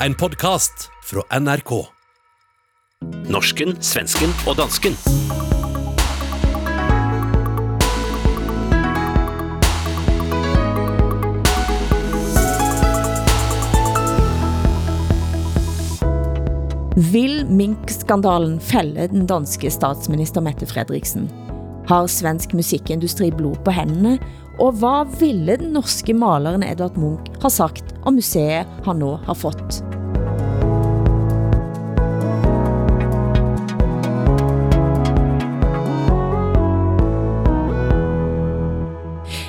En podkast fra NRK. Norsken, svensken og dansken. Vil minkskandalen fælde den danske statsminister Mette Frederiksen? Har svensk musikindustri blod på hænderne, Og hvad ville den norske maleren Edvard Munch ha sagt om museet han nå har fått?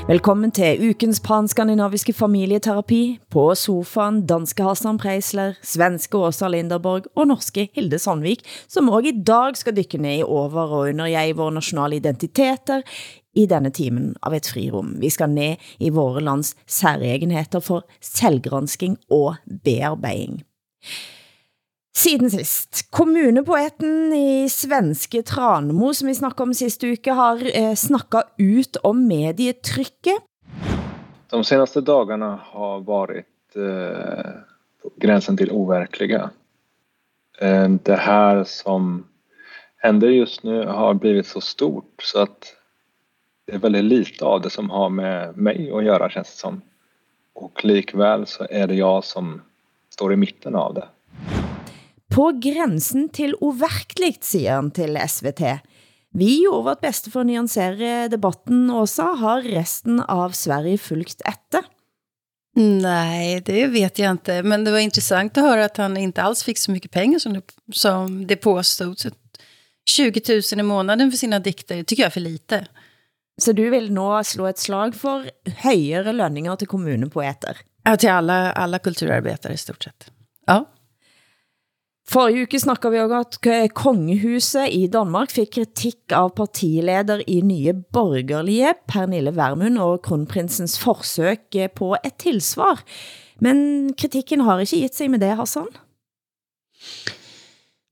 Velkommen til ukens panskandinaviske familieterapi på sofaen danske Hassan Preisler, svenske Åsa Linderborg og norske Hilde Sandvik, som også i dag skal dykke ned i over og under jeg våre nationale identiteter i denne timen av et frirum. Vi skal ned i våre lands særegenheter for selvgransking og bearbejding. Siden sist. Kommunepoeten i svenske Tranemo, som vi snakkede om sidste uke, har eh, snakket ut om medietrykket. De senaste dagarna har varit eh, på gränsen till overkliga. Eh, det här som händer just nu har blivit så stort så att det är väldigt lite av det som har med mig att göra känns det som. Och likväl så är det jag som står i mitten av det. På grænsen til uverkligt, siger han til SVT. Vi gjorde vårt bedste for at nuancere debatten, Åsa. Har resten av Sverige fulgt efter? Nej, det vet jag inte. Men det var intressant att höra att han inte alls fick så mycket pengar som det, som det påstod. 20 000 i månaden för sina dikter tycker jag är för lite. Så du vil nå slå et slag for højere lønninger til kommunepoeter? Ja, till alla, alla kulturarbetare i stort sett. Ja. Forrige uke snakker vi også at eh, kongehuset i Danmark fik kritik av partileder i nye borgerlige, Pernille Vermund og kronprinsens forsøg eh, på et tilsvar. Men kritikken har ikke givet sig med det, Hassan?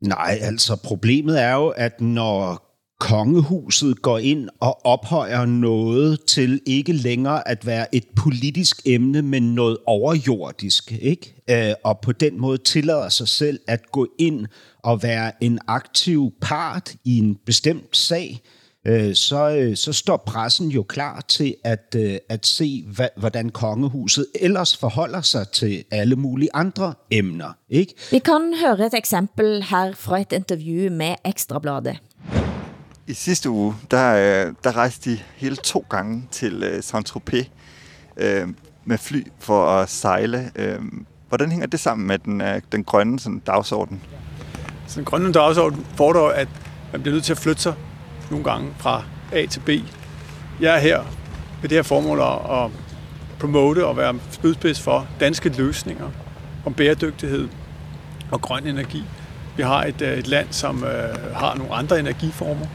Nej, altså problemet er jo, at når kongehuset går ind og ophøjer noget til ikke længere at være et politisk emne, men noget overjordisk, ikke? Øh, og på den måde tillader sig selv at gå ind og være en aktiv part i en bestemt sag, øh, så, øh, så står pressen jo klar til at, øh, at se, hvordan kongehuset ellers forholder sig til alle mulige andre emner. Ikke? Vi kan høre et eksempel her fra et interview med Ekstrabladet. I sidste uge, der, øh, der rejste de hele to gange til øh, Saint-Tropez øh, med fly for at sejle. Uh, hvordan hænger det sammen med den, den grønne sådan, dagsorden? Så den grønne dagsorden fordrer, at man bliver nødt til at flytte sig nogle gange fra A til B. Jeg er her med det her formål at, promote og være spydspids for danske løsninger om bæredygtighed og grøn energi. Vi har et, et land, som øh, har nogle andre energiformer,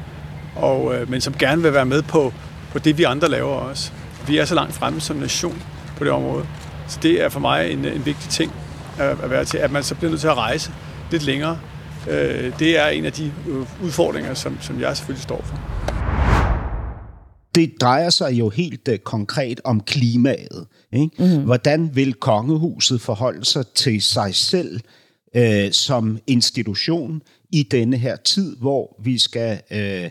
og, øh, men som gerne vil være med på, på det, vi andre laver også. Vi er så langt fremme som nation på det område. Så det er for mig en, en vigtig ting at, at være til, at man så bliver nødt til at rejse lidt længere. Øh, det er en af de øh, udfordringer, som, som jeg selvfølgelig står for. Det drejer sig jo helt uh, konkret om klimaet. Ikke? Mm. Hvordan vil kongehuset forholde sig til sig selv uh, som institution i denne her tid, hvor vi skal uh,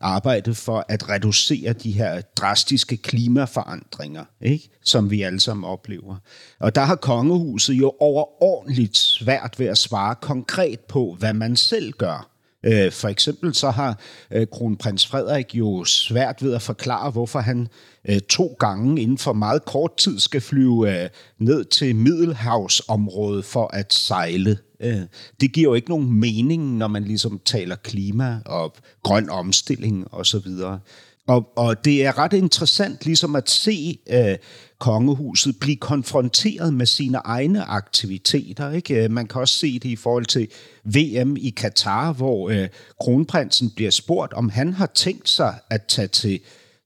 arbejde for at reducere de her drastiske klimaforandringer, ikke? som vi alle sammen oplever. Og der har kongehuset jo overordentligt svært ved at svare konkret på, hvad man selv gør. Øh, for eksempel så har øh, kronprins Frederik jo svært ved at forklare, hvorfor han øh, to gange inden for meget kort tid skal flyve øh, ned til Middelhavsområdet for at sejle Øh, det giver jo ikke nogen mening, når man ligesom taler klima og grøn omstilling og så videre. Og, og det er ret interessant ligesom at se øh, kongehuset blive konfronteret med sine egne aktiviteter. Ikke? Øh, man kan også se det i forhold til VM i Katar, hvor øh, kronprinsen bliver spurgt, om han har tænkt sig at tage til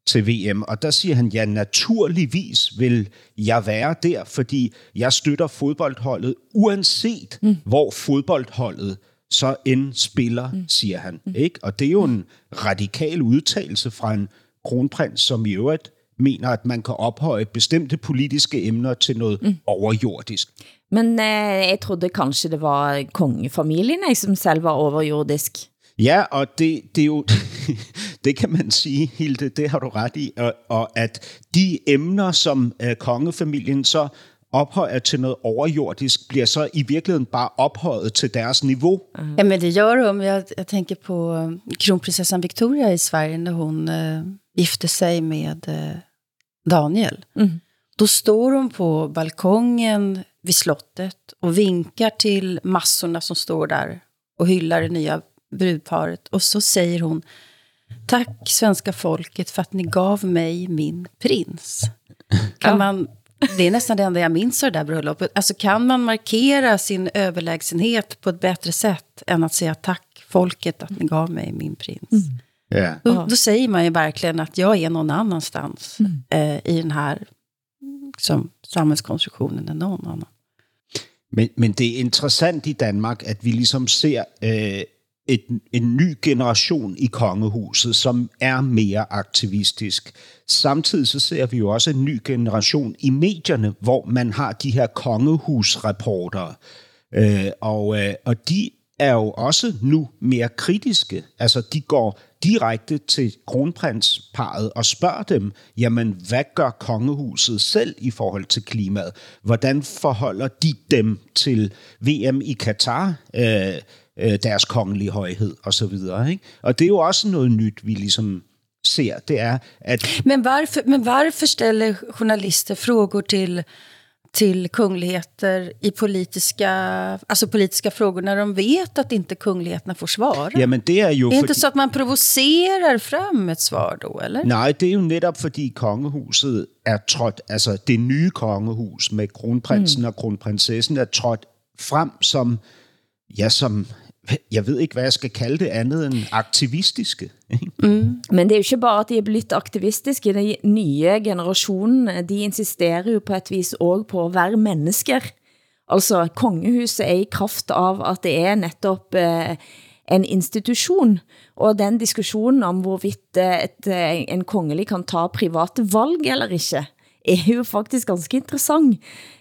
til VM, og der siger han, ja, naturligvis vil jeg være der, fordi jeg støtter fodboldholdet, uanset mm. hvor fodboldholdet så end spiller, mm. siger han. Mm. Ikke? Og det er jo en radikal udtalelse fra en kronprins, som i øvrigt mener, at man kan ophøje bestemte politiske emner til noget mm. overjordisk. Men eh, jeg trodde kanskje det var kongefamilien jeg, som selv var overjordisk. Ja, og det, det er jo, det kan man sige, Hilde, det har du ret i, og, og at de emner, som øh, kongefamilien så ophøjer til noget overjordisk, bliver så i virkeligheden bare ophøjet til deres niveau. Ja, men det gör de. Jag, jag tänker på eh, kronprinsessan Victoria i Sverige när hon äh, gifte sig med äh, Daniel. Mm. Då står hon på balkongen vid slottet och vinkar till massorna som står där och hyllar det nya brudparet. Och så säger hon Tack svenska folket för att ni gav mig min prins. Kan Ja. man, det är nästan det enda jag minns av det där bröllopet. Alltså kan man markera sin överlägsenhet på ett bättre sätt än att säga tack folket att ni gav mig min prins. Ja. Då, då säger man ju verkligen att jag är någon annanstans eh, i den här som, samhällskonstruktionen än någon annan. Men, men det er interessant i Danmark, at vi ligesom ser øh, et, en ny generation i kongehuset, som er mere aktivistisk. Samtidig så ser vi jo også en ny generation i medierne, hvor man har de her kongehusreportere. Øh, og, øh, og de er jo også nu mere kritiske. Altså, de går direkte til kronprinsparet og spørger dem, jamen, hvad gør kongehuset selv i forhold til klimaet? Hvordan forholder de dem til VM i Katar, øh, øh, deres kongelige højhed og så videre, ikke? Og det er jo også noget nyt, vi ligesom ser, det er, at Men varför, men varför ställer journalister frågor till, till kungligheter i politiska, alltså politiska frågor när de vet att inte kungligheterna får svara? jamen, det er jo det är inte så att man provocerar fram ett svar då, eller? Nej, det er jo netop fordi kongehuset er trådt, altså det nye kongehus med kronprinsen mm. og kronprinsessen er trådt frem som, ja, som, jeg ved ikke, hvad jeg skal kalde det andet end aktivistiske. ikke? Mm. Men det er jo ikke bare, at de er blevet aktivistiske. De nye generationene, de insisterer jo på et vis også på at være mennesker. Altså, kongehuset er i kraft av, at det er netop eh, en institution, og den diskussionen om hvorvidt eh, et, eh, en kongelig kan ta private valg eller ikke, er jo faktisk ganske interessant.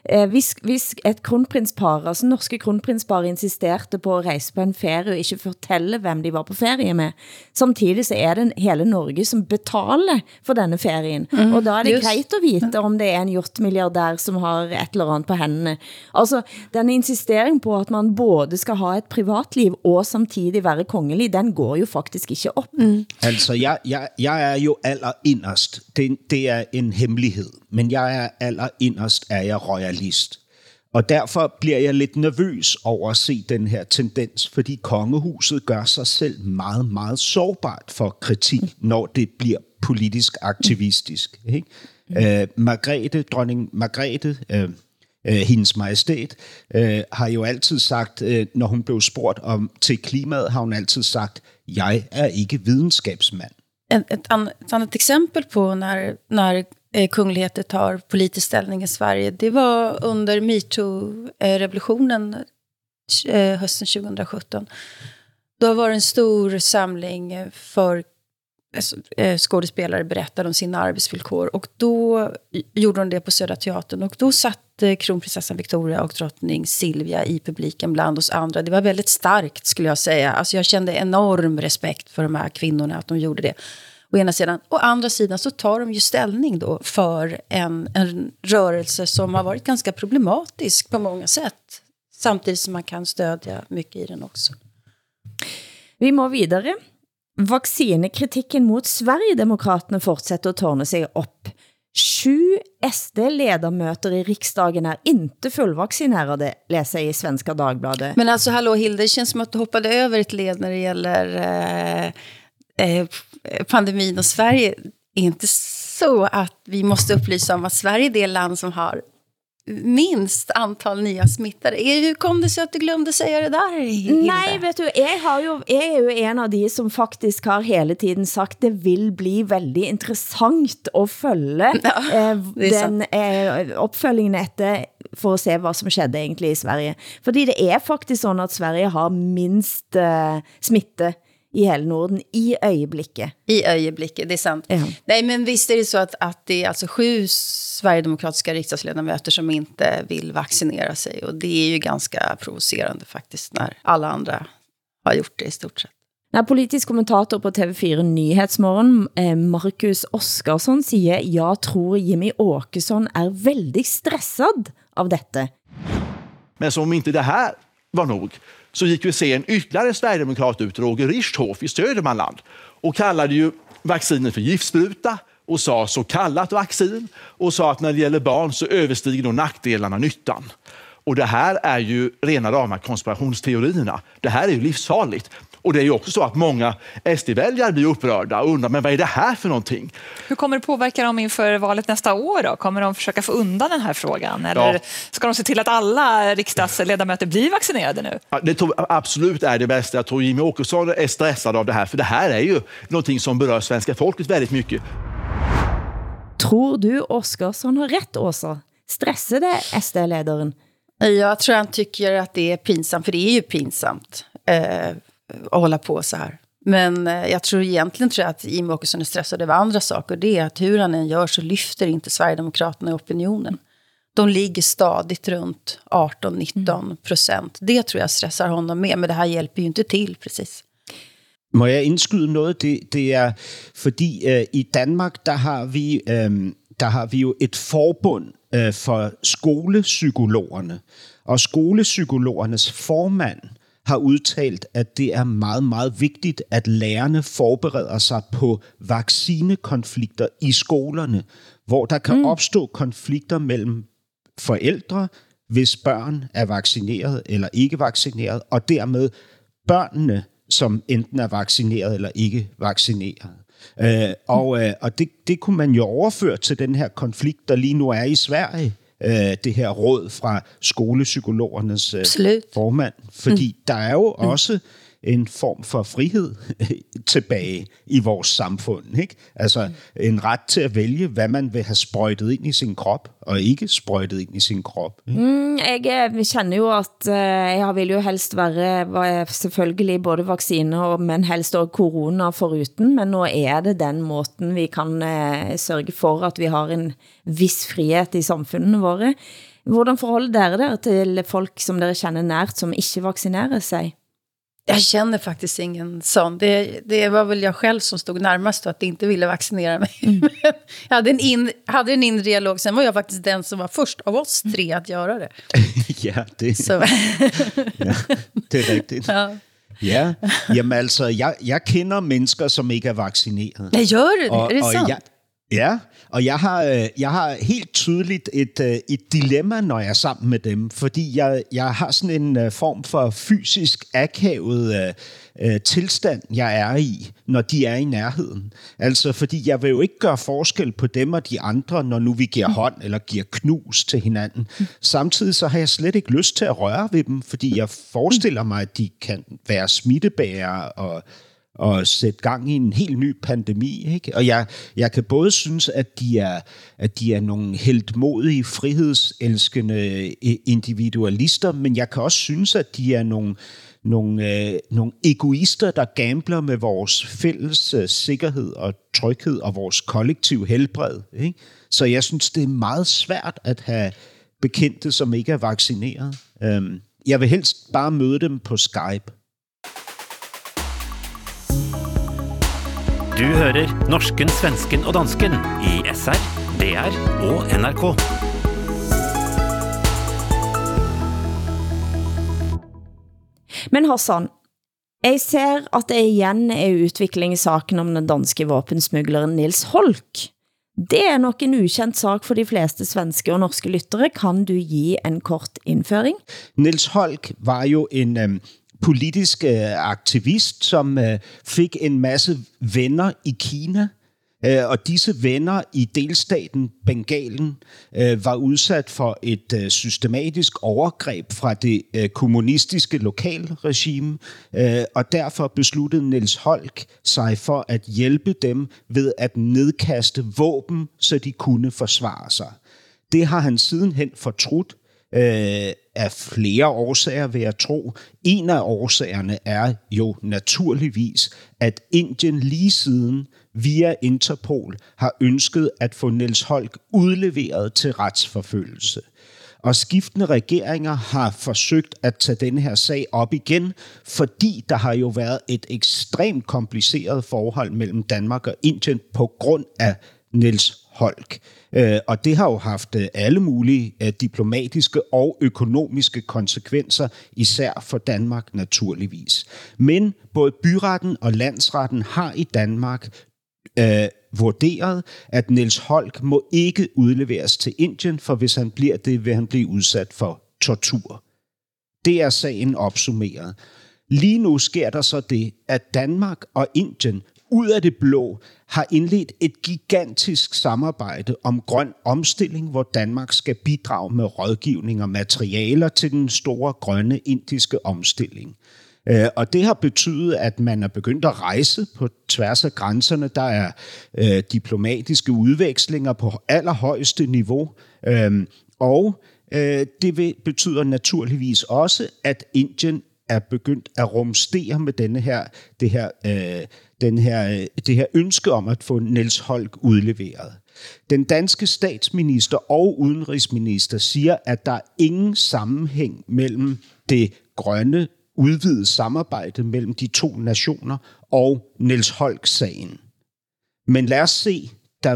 Eh, hvis, hvis et kronprinspar, altså norske kronprinspar, insisterte på at rejse på en ferie og ikke fortælle, hvem de var på ferie med, samtidig så er det hele Norge som betaler for denne ferien. Mm, og da er det just. greit at vite, om det er en hjortmilliardær, som har et eller andet på hændene. Altså, den insistering på, at man både skal ha et privatliv og samtidig være kongelig, den går jo faktisk ikke op. Mm. Altså, jeg, jeg, jeg er jo allerinderst. Det, det er en hemmelighed. Men jeg er allerinderst, er jeg royalist. Og derfor bliver jeg lidt nervøs over at se den her tendens, fordi kongehuset gør sig selv meget, meget sårbart for kritik, når det bliver politisk aktivistisk. Ikke? Øh, Margrethe, dronning Margrethe, øh, øh, hendes majestæt, øh, har jo altid sagt, øh, når hun blev spurgt om til klimaet, har hun altid sagt, jeg er ikke videnskabsmand. Et, et, et ett annat exempel på när, när eh, kungligheter tar politisk ställning i Sverige, det var under metoo-revolutionen eh, hösten 2017. Då var det en stor samling eh, för alltså, eh, skådespelare berättade om sina arbetsvillkor. Och då gjorde de det på Södra Teatern. Och då satt eh, kronprinsessan Victoria och drottning Silvia i publiken bland oss andra. Det var väldigt starkt skulle jag säga. Alltså jag kände enorm respekt för de här kvinnorna att de gjorde det. Å ena sidan. Å andra sidan så tar de ju ställning då för en, en rörelse som har varit ganska problematisk på många sätt. Samtidigt som man kan stödja mycket i den också. Vi må videre. Vaccinekritikken mot Sverigedemokraterne fortsætter at tårne sig op. Sju SD-ledermøter i riksdagen er inte fullvaccinerade, læser jeg i Svenska Dagbladet. Men alltså hallå Hilde, det känns som att du hoppade över ett led när det gäller eh, eh, pandemin och Sverige. Är inte så att vi måste upplysa om att Sverige är det land som har minst antal nya smittade. Eh, Hur kom det sig att du glömde säga det där, Hilde? Nej, vet du, jeg, har jo, jeg er jo en av de som faktisk har hele tiden sagt, det vil bli veldig interessant at følge Ja, eh, den eh, opfølgingen etter for at se hvad som skedde egentlig i Sverige. Fordi det er faktisk sådan, at Sverige har minst eh, smitte i hele Norden i øjeblikket. I ögonblicket, det är sant. Ja. Nej, men visst är det så att, att det är alltså sju sverigedemokratiska riksdagsledamöter som inte vill vaccinera sig. Och det är ju ganska provocerande faktiskt, när alla andra har gjort det i stort sett. När politisk kommentator på TV4 Nyhetsmorgen, eh, Marcus Oskarsson, siger, jeg tror Jimmy Åkesson er väldigt stressad av dette. Men som om inte det här var nog så gick vi se en ytterligare sverigedemokrat ut, Roger Richthoff i Södermanland och kallade ju vaccinet för giftspruta och sa så kallat vaccin och sa att när det gäller barn så överstiger då nackdelarna nyttan. Och det här är ju rena rama konspirationsteorierna. Det här är ju livsfarligt. Och det är ju också så att många SD-väljare blir upprörda och undrar men vad är det här för någonting? Hur kommer det påverka dem inför valet nästa år? Då? Kommer de försöka få undan den här frågan? Eller Ja. ska de se till att alla riksdagsledamöter blir vaccinerade nu? Ja, Det tror jag absolut är det bästa. Jag tror Jimmy Åkesson är stressad av det här, för det här är ju någonting som berör svenska folket väldigt mycket. Tror du Oskarsson har rätt, Åsa? Stressade SD-lederen? Jag tror han tycker att det är pinsamt, för det är ju pinsamt eh, att hålla på så här. Men eh, jag tror egentligen tror jag att Jimmie Åkesson är stressad över andra saker. Det är att hur han än gör så lyfter inte Sverigedemokraterna i opinionen. De ligger stadigt runt 18-19 procent. Det tror jag stressar honom med, men det här hjälper ju inte till precis. Må jeg indskyde noget? Det, det er, fordi øh, i Danmark, der har vi, øh, der har vi jo et forbund øh, for skolepsykologerne. Og skolepsykologernes formand har udtalt, at det er meget, meget vigtigt, at lærerne forbereder sig på vaccinekonflikter i skolerne, hvor der kan mm. opstå konflikter mellem forældre, hvis børn er vaccineret eller ikke vaccineret, og dermed børnene, som enten er vaccineret eller ikke vaccineret. Øh, og øh, og det, det kunne man jo overføre til den her konflikt, der lige nu er i Sverige. Øh, det her råd fra skolepsykologernes øh, Absolut. formand. Fordi mm. der er jo mm. også en form for frihed tilbage i vores samfund. Ikke? Altså en ret til at vælge, hvad man vil have sprøjtet ind i sin krop, og ikke sprøjtet ind i sin krop. Ikke? Mm, jeg kjenner jo at eh, jeg vil jo helst være selvfølgelig både vacciner, og- men helst også corona foruten, men nu er det den måten vi kan eh, sørge for, at vi har en vis frihet i samfundene våre. Hvordan forholder dere der til folk, som dere kender nært, som ikke vaccinerer sig? Jag känner faktiskt ingen sån. Det, det var väl jag själv som stod närmast och att inte ville vaccinera mig. Men jag hade en, in, hade en inre dialog. Sen var jag faktiskt den som var först av oss tre att göra det. ja, det, Så, ja, det er rigtigt. ja. Ja, jamen altså, jeg, jeg kender mennesker, som ikke er vaccineret. Jag gör det, är det sant? jeg, ja, og jeg har, øh, jeg har helt tydeligt et, øh, et dilemma, når jeg er sammen med dem, fordi jeg, jeg har sådan en øh, form for fysisk akavet øh, tilstand, jeg er i, når de er i nærheden. Altså, fordi jeg vil jo ikke gøre forskel på dem og de andre, når nu vi giver hånd eller giver knus til hinanden. Samtidig så har jeg slet ikke lyst til at røre ved dem, fordi jeg forestiller mig, at de kan være smittebærere og og sætte gang i en helt ny pandemi. Ikke? Og jeg, jeg kan både synes, at de er, at de er nogle helt modige, frihedselskende individualister, men jeg kan også synes, at de er nogle, nogle, øh, nogle egoister, der gambler med vores fælles øh, sikkerhed og tryghed og vores kollektiv helbred. Ikke? Så jeg synes, det er meget svært at have bekendte, som ikke er vaccineret. Øhm, jeg vil helst bare møde dem på Skype. Du hører norsken, svensken og dansken i SR, DR og NRK. Men Hassan, jeg ser at det igen er udvikling i saken om den danske våpensmugleren Nils Holk. Det er nok en ukendt sak for de fleste svenske og norske lyttere. Kan du give en kort indføring? Niels Holk var jo en øhm, politisk øh, aktivist, som øh, fik en masse venner i Kina. Øh, og disse venner i delstaten Bengalen øh, var udsat for et øh, systematisk overgreb fra det øh, kommunistiske lokalregime, øh, og derfor besluttede Niels Holk sig for at hjælpe dem ved at nedkaste våben, så de kunne forsvare sig. Det har han sidenhen fortrudt, øh, af flere årsager, vil jeg tro. En af årsagerne er jo naturligvis, at Indien lige siden via Interpol har ønsket at få Niels Holk udleveret til retsforfølgelse. Og skiftende regeringer har forsøgt at tage denne her sag op igen, fordi der har jo været et ekstremt kompliceret forhold mellem Danmark og Indien på grund af Niels Holk. Øh, og det har jo haft øh, alle mulige øh, diplomatiske og økonomiske konsekvenser, især for Danmark naturligvis. Men både byretten og landsretten har i Danmark øh, vurderet, at Niels Holk må ikke udleveres til Indien, for hvis han bliver det, vil han blive udsat for tortur. Det er sagen opsummeret. Lige nu sker der så det, at Danmark og Indien ud af det blå har indledt et gigantisk samarbejde om grøn omstilling, hvor Danmark skal bidrage med rådgivning og materialer til den store grønne indiske omstilling. Øh, og det har betydet, at man er begyndt at rejse på tværs af grænserne. Der er øh, diplomatiske udvekslinger på allerhøjeste niveau. Øhm, og øh, det betyder naturligvis også, at Indien er begyndt at rumstere med denne her, det, her, øh, den her, øh, det her ønske om at få Niels Holk udleveret. Den danske statsminister og udenrigsminister siger, at der er ingen sammenhæng mellem det grønne udvidet samarbejde mellem de to nationer og Niels Holk-sagen. Men lad os se, der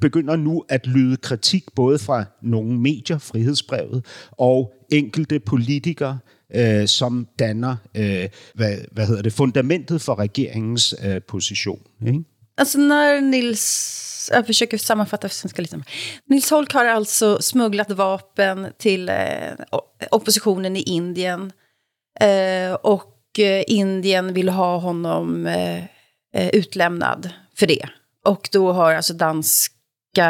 begynder nu at lyde kritik både fra nogle medier, frihedsbrevet, og enkelte politikere, øh, som danner øh, hvad, hvad hedder det, fundamentet for regeringens øh, position. Ikke? Alltså när Nils, jag försöker sammanfatta svenska lite. Nils Holk har alltså smugglat vapen till eh, oppositionen i Indien. Eh, och eh, Indien vill ha honom eh, eh, utlämnad för det. Och då har alltså danska,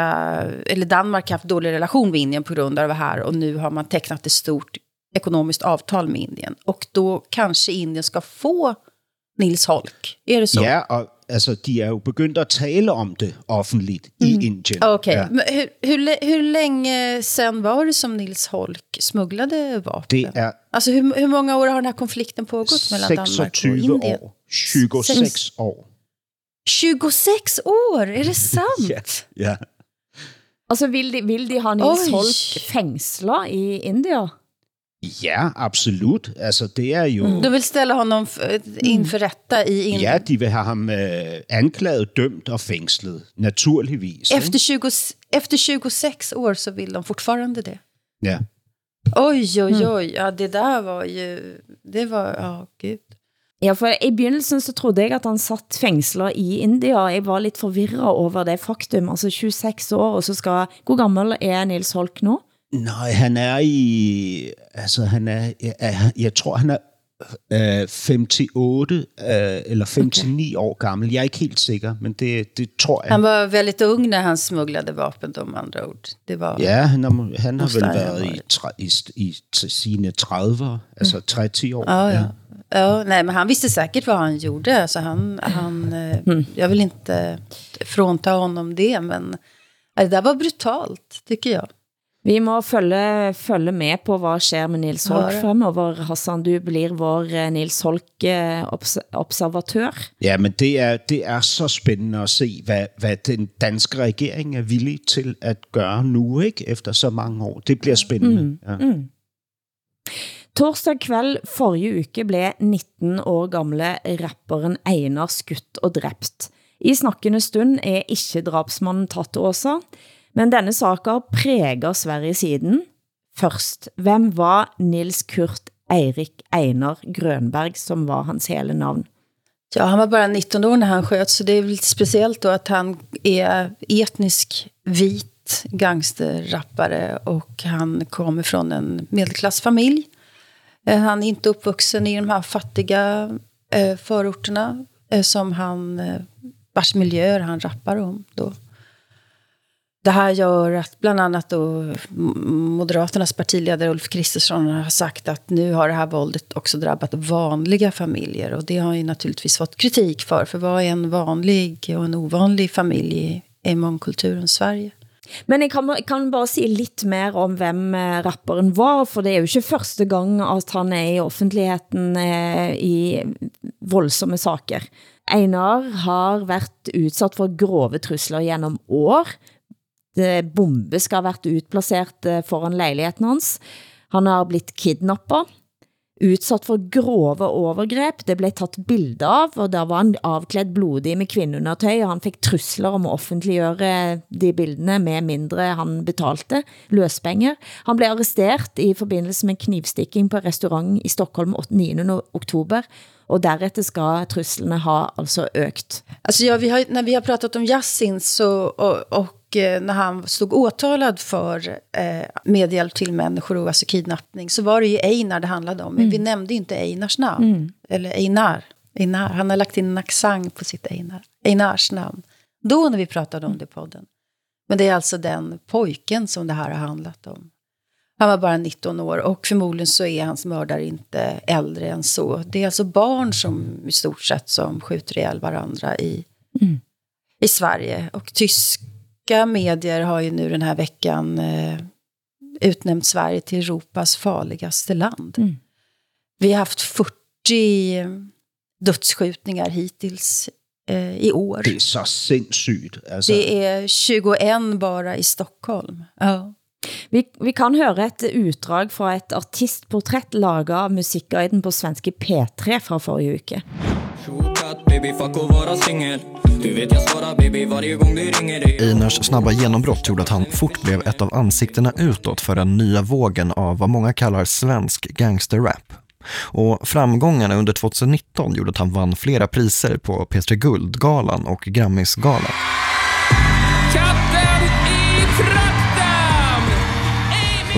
eller Danmark haft dålig relation med Indien på grund av det här. Och nu har man tecknat ett stort ekonomiskt avtal med Indien. Och då kanske Indien ska få Nils Holk. Är det så? Ja, og altså, de er jo begyndt at tale om det offentligt mm. i Indien. Okej, okay. ja. men hur, hur, hur länge sen var det som Nils Holk smugglade vapen? Det är Alltså hur, hur många år har den här konflikten pågått mellan Danmark och 26 Indien? år. 26 Sex- år. 26 år, är det sant? Ja. ja. Altså, vil de, vil de ha Nils Oj. Holk fængsler i India? Ja, absolut. Altså, det er jo... Du vill ställa honom f- inför rätta i Indien? Ja, de vil have ham øh, anklaget, dømt og fængslet. Naturligvis. ikke? Efter, 20, efter 26 år så vill de fortfarande det? Ja. Oj, oj, oj. Ja, det där var ju... Det var... Ja, gud. Ja, for i begyndelsen så trodde jeg at han satt fængsler i India. Jeg var lidt forvirret over det faktum. Altså 26 år, og så skal... Hvor gammel er Nils Holk nu? Nej, han er i... Altså, han er... Jeg, jeg tror, han er øh, 58 øh, eller 59 okay. år gammel. Jeg er ikke helt sikker, men det, det tror jeg. Han var väldigt ung när han smugglade vapen, de andra ord. Det var... Ja, han har, han har vel været i, tre, i, i, i sine 30'ere, altså 30 år. Ja, ja. Ja, nej, men han visste säkert vad han gjorde. Alltså han, han, eh, Jag vill inte frånta honom det, men ja, det där var brutalt, tycker jag. Vi må følge, følge med på hvad sker med Nils Holk Ja, fremover. Hassan, du blir vår eh, Nils Holk eh, obs observatør. Ja, men det er, det er så spændende at se, hvad, hvad den danske regering er villig til at gøre nu, ikke? Efter så mange år. Det bliver spændende. Mm. Ja. Mm. Torsdag kveld forrige uke blev 19 år gamle rapperen Einar skutt og dræbt. I snakkende stund er ikke drabsmannen tatt åsa, men denne saker præger Sverige siden. Først, hvem var Nils Kurt Eirik Einar Grönberg, som var hans hele navn? Ja, han var bara 19 år när han sköts, så det är väl lite speciellt då att han är etnisk vit gangsterrappare och han kommer från en medelklassfamilj. Eh, Han är inte uppvuxen i de här fattiga eh, förorterna eh, som han, eh, vars miljöer han rappar om då. Det här gör att bland annat då Moderaternas partiledare Ulf Kristersson har sagt att nu har det här våldet också drabbat vanliga familjer. Och det har ju naturligtvis fått kritik för. För vad är en vanlig och en ovanlig familj i, i mångkulturens Sverige? Men jeg kan, kan bare sige lidt mer om hvem eh, rapperen var, for det er jo ikke første gang at han er i offentligheden eh, i voldsomme saker. Einar har været udsat for grove trusler gennem år. Det bombe skal have været utplaceret eh, foran lejligheden hans. Han har blitt kidnappet utsatt for grove overgreb. Det blev taget bilder av, og der var han avklædt blodig med kvindeundertøj, og han fik trusler om at offentliggøre de bildene med mindre han betalte løspenger. Han blev arresteret i forbindelse med knivstikking på restaurant i Stockholm 9. oktober, og därefter ska truslene ha altså økt. Alltså ja, vi har, när vi har pratat om Yassin så, och, och när han stod åtalad för eh, medhjälp till människor och alltså kidnappning så var det ju Einar det handlade om. Men Mm. vi nämnde inte Einars namn. Eller Einar. Einar. Han har lagt in en accent på sitt Einar. Einars namn. Då när vi pratade om det i podden. Men det är alltså den pojken som det här har handlat om. Han var bara 19 år och förmodligen så är hans mördare inte äldre än så. Det är alltså barn som i stort sett som skjuter ihjäl varandra i, i Sverige. Och tyska medier har ju nu den här veckan eh, utnämnt Sverige till Europas farligaste land. Mm. Vi har haft 40 dödsskjutningar hittills eh, i år. Det er så sindssygt. Altså, Det är 21 bara i Stockholm. Ja. Vi, vi kan høre et utdrag fra et artistportrætt laget av musikguiden på svenske P3 fra forrige uke. Baby fuck och vara singel Du vet jag svarar baby varje gång du ringer Einars snabba genombrott gjorde att han fort blev ett av ansiktena utåt för den nya vågen av vad många kallar svensk gangsterrap. Och framgångarna under 2019 gjorde att han vann flera priser på P3 Guldgalan och Grammisgalan.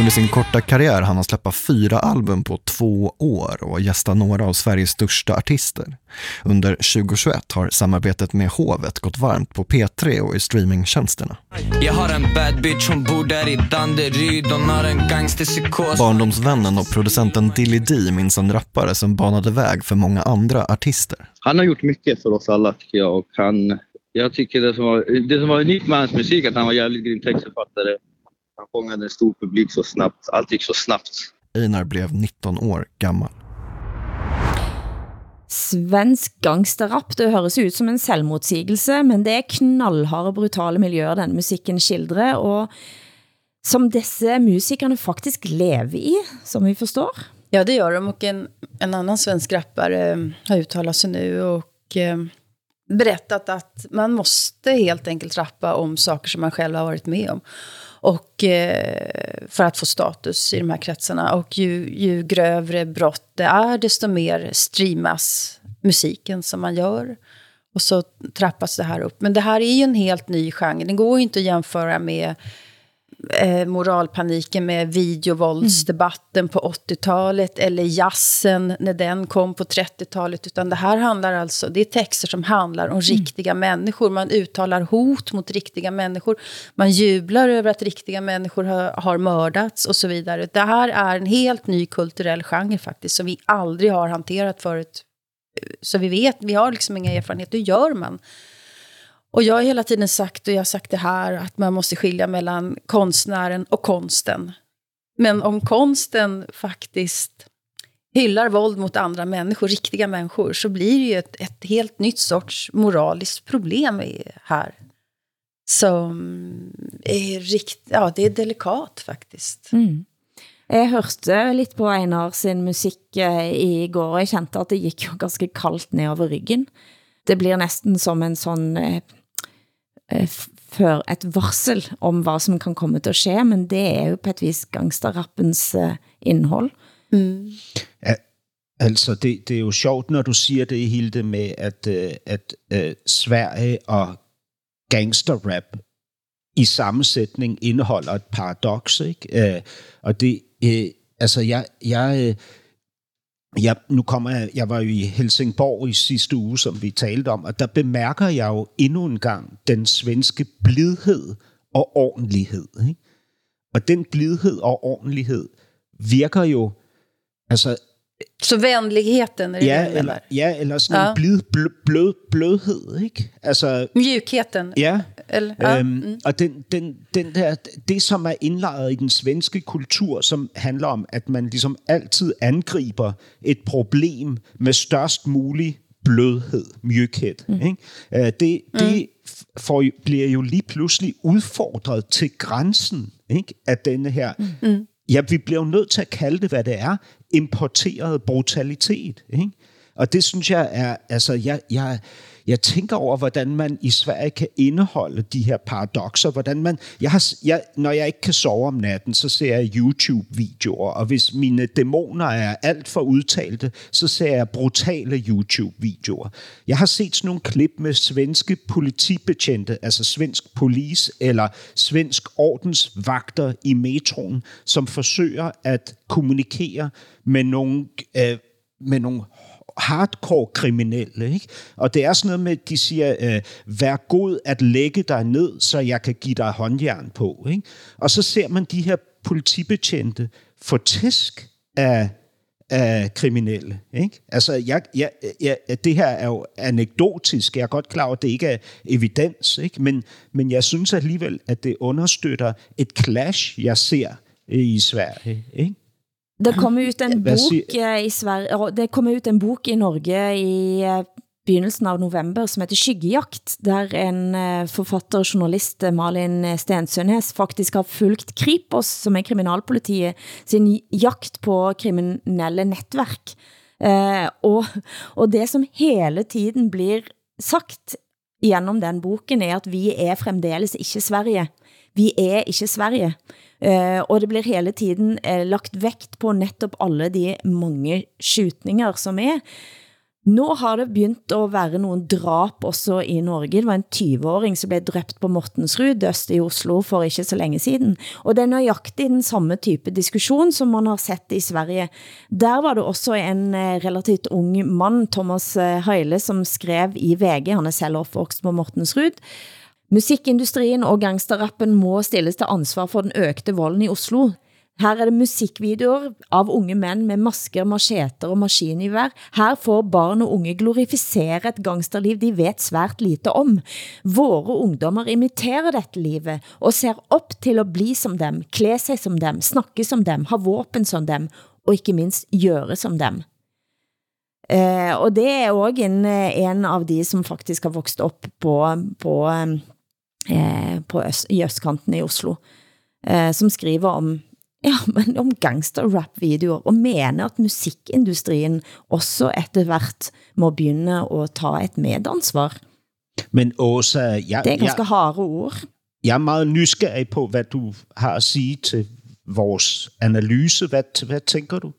Under sin korta karriär hann han släppa fyra album på två år och gästa några av Sveriges största artister. Under 2021 har samarbetet med Hovet gått varmt på P3 och i streamingtjänsterna. Jag har en bad bitch, hon bor där i Danderyd Hon har en gangsterpsykos Barndomsvännen och producenten Dilly D minns en rappare som banade väg för många andra artister. han har gjort mycket för oss alla tycker jag. Och han, jag tycker det som, var, det som var unikt med hans musik att han var jävligt grym textförfattare. Han fångade en stor publik så snabbt. Allt gick så snabbt. Einar blev 19 år gammal. Svensk gangsterrap, det høres ut som en selvmotsigelse, men det er knallharde, brutale miljøer den musikken skildrer, og som disse musikerne faktisk lever i, som vi forstår. Ja, det gör de. Och en, en annan svensk rappare eh, har uttalat sig nu och eh, berättat att man måste helt enkelt rappa om saker som man själv har varit med om. Och eh, för att få status i de här kretsarna. Och ju, ju grövre brott det är, desto mer streamas musiken som man gör. Och så trappas det här upp. Men det här är ju en helt ny genre. Det går ju inte att jämföra med eh, moralpaniken med videovåldsdebatten på 80-talet eller jazzen när den kom på 30-talet. Utan det här handlar alltså, det är texter som handlar om riktiga människor. Man uttalar hot mot riktiga människor. Man jublar över att riktiga människor har, har mördats och så vidare. Det här är en helt ny kulturell genre faktiskt som vi aldrig har hanterat förut. Så vi vet, vi har liksom inga erfarenheter. Hur gör man? Och jag har hela tiden sagt, och jag har sagt det här, att man måste skilja mellan konstnären och konsten. Men om konsten faktiskt hyllar våld mot andra människor, riktiga människor, så blir det ju ett, ett helt nytt sorts moraliskt problem i, här. Som är rikt, ja, det är delikat faktiskt. Mm. Jeg hørte lidt på Einar sin musik eh, i går, og jeg kendte, at det gik jo ganske kaldt ned over ryggen. Det blir næsten som en sådan, eh, før et varsel om hvad som kan komme til at ske, men det er jo på et vis gangsterrappens eh, indhold. Ja, altså, det, det er jo sjovt, når du siger det, Hilde, med at, øh, at øh, Sverige og gangsterrap i sammensætning indeholder et paradoks, ikke? Øh, og det, øh, altså, jeg, jeg, jeg, nu kommer jeg, jeg var jo i Helsingborg i sidste uge, som vi talte om, og der bemærker jeg jo endnu en gang den svenske blidhed og ordentlighed. Ikke? Og den blidhed og ordentlighed virker jo altså så vänligheten är det ja, menar? eller, ja, eller sådan Ja. en blid, blød, blød, blødhed, ikke? Altså, Mjukheten? Ja, Eller, ja. øhm, mm. og den, den, den der, det, som er indlejret i den svenske kultur, som handler om, at man ligesom altid angriber et problem med størst mulig blødhed, mjukhed. Mm. Ikke? Øh, det, det får, jo- bliver jo lige pludselig udfordret til grænsen ikke? af denne her... Mm. Ja, vi bliver jo nødt til at kalde det, hvad det er. Importeret brutalitet. Ikke? Og det synes jeg er... Altså, jeg, jeg, jeg tænker over, hvordan man i Sverige kan indeholde de her paradoxer. Hvordan man, jeg har, jeg, når jeg ikke kan sove om natten, så ser jeg YouTube-videoer. Og hvis mine dæmoner er alt for udtalte, så ser jeg brutale YouTube-videoer. Jeg har set sådan nogle klip med svenske politibetjente, altså svensk polis eller svensk ordensvagter i metroen, som forsøger at kommunikere med nogle, øh, med nogle hardcore kriminelle. Ikke? Og det er sådan noget med, at de siger, øh, vær god at lægge dig ned, så jeg kan give dig håndjern på. Ikke? Og så ser man de her politibetjente få tæsk af, af kriminelle. Ikke? Altså, jeg, jeg, jeg, det her er jo anekdotisk. Jeg er godt klar over, at det ikke er evidens. Ikke? Men, men jeg synes alligevel, at det understøtter et clash, jeg ser i Sverige. Ikke? Det kommer ut en bok eh, i Sverige, det kommer ut en bok i Norge i eh, begynnelsen av november, som heter Skyggejagt, der en eh, forfatter og journalist, Malin Stensønnes, faktisk har fulgt Kripos, som er kriminalpolitiet, sin jagt på kriminelle netværk. Eh, og, og det som hele tiden blir sagt gjennom den boken, er at vi er fremdeles ikke Sverige. Vi er ikke Sverige. Eh, og det blir hele tiden eh, lagt vægt på netop alle de mange skjutninger som er. Nå har det begynt at være nogle drap også i Norge. Det var en 20-åring som blev dræbt på Mortensrud øst i Oslo for ikke så længe siden. Og det er nøjagtigt den samme type diskussion, som man har sett i Sverige. Der var det også en eh, relativt ung mand, Thomas eh, Heile, som skrev i VG, han er selv opvokst på Mortensrud, Musikindustrien og gangsterrappen må stilles til ansvar for den økte volden i Oslo. Her er det musikvideoer av unge mænd med masker, macheter og maskinivær. Her får barn og unge glorificere et gangsterliv de vet svært lite om. Våre ungdommer imiterer dette livet og ser op til at bli som dem, klæde sig som dem, snakke som dem, ha våpen som dem og ikke mindst gøre som dem. Eh, og det er også en, en av de som faktisk har vokset op på, på, eh, eh, på øst, i østkanten i Oslo, eh, som skriver om, ja, men om gangster-rap-videoer, og mener at musikindustrien også etter hvert må begynde at ta et medansvar. Men Åsa, jeg, Det er ganske jeg, harde ord. jeg er meget nysgerrig på, hvad du har at sige til vores analyse. Hvad, hvad tænker du?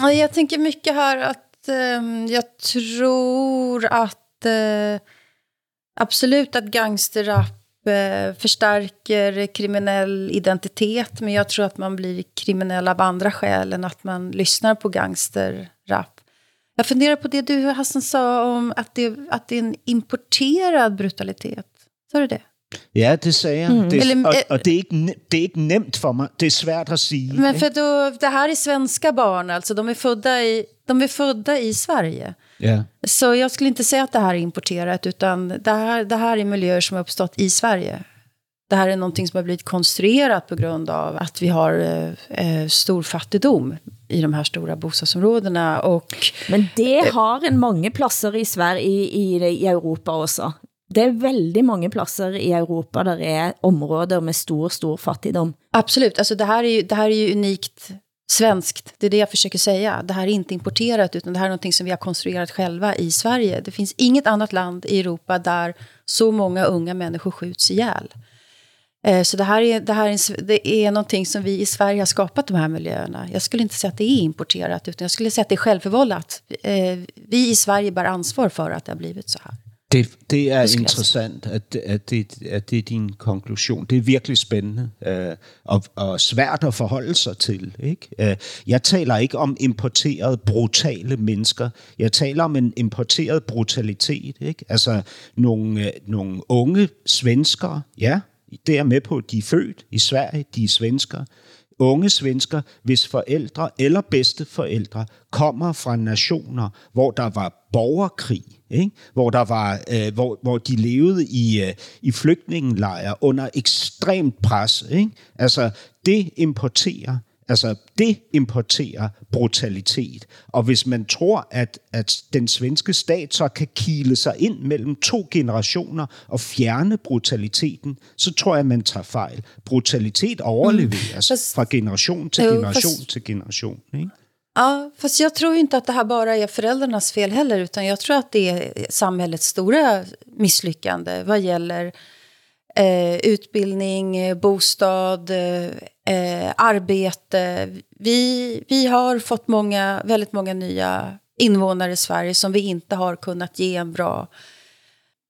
Ja, Jag tänker mycket här att ehm, jag tror att eh, absolut att gangsterrap förstärker kriminell identitet, men jag tror att man blir kriminell av andra skäl än att man lyssnar på gangsterrap. Jag funderar på det du Hassan sa om att det, att det är en importerad brutalitet. Sa du det? Ja, det sagde jeg. Mm. Det, Eller- og, og det, er ikke, det er ikke nemt for mig. Det er svært at sige. Men för då, det här är svenska barn, alltså de är födda i, de är födda i Sverige. Ja. Så jag skulle inte säga att det här är importerat, utan det här, det här är miljöer som har uppstått i Sverige. Det här är någonting som har blivit konstruerat på grund av att vi har eh, eh, stor fattigdom i de här stora bostadsområdena. Och, Men det har en mange pladser i Sverige, i, i, i Europa også. Det er veldig mange pladser i Europa, der er områder med stor, stor fattigdom. absolut, alltså det, här är ju, det här är ju unikt svenskt. Det är det jag försöker säga. Det här är inte importerat, utan det här är någonting som vi har konstruerat själva i Sverige. Det finns inget annat land i Europa där så många unga människor skjuts ihjäl. Eh, Så det här, är, det här är, det är någonting som vi i Sverige har skapat de här miljöerna. Jag skulle inte säga att det är importerat, utan jag skulle säga att det är självförvållat. Eh, Vi i Sverige bär ansvar för att det har blivit så här. Det, det er jeg interessant, at, at, det, at det er din konklusion. Det er virkelig spændende øh, og, og svært at forholde sig til. Ikke? Øh, jeg taler ikke om importeret brutale mennesker. Jeg taler om en importeret brutalitet. Ikke? Altså nogle, øh, nogle unge svenskere, ja, det er med på, de er født i Sverige, de er svenskere unge svensker, hvis forældre eller bedsteforældre kommer fra nationer, hvor der var borgerkrig, ikke? Hvor, der var, øh, hvor, hvor de levede i, øh, i flygtningelejre under ekstremt pres. Ikke? Altså, det importerer Altså, det importerer brutalitet. Og hvis man tror, at, at den svenske stat så kan kile sig ind mellem to generationer og fjerne brutaliteten, så tror jeg, man tager fejl. Brutalitet overleveres mm. fra generation til generation jo, til generation. Ikke? Ja, fast jag tror inte att det här bara är föräldrarnas fel heller, utan jag tror att det är samhällets stora misslyckande vad gäller eh, utbildning, bostad, eh, Eh, arbete. Vi, vi har fått många, väldigt många nya invånare i Sverige som vi inte har kunnat ge en bra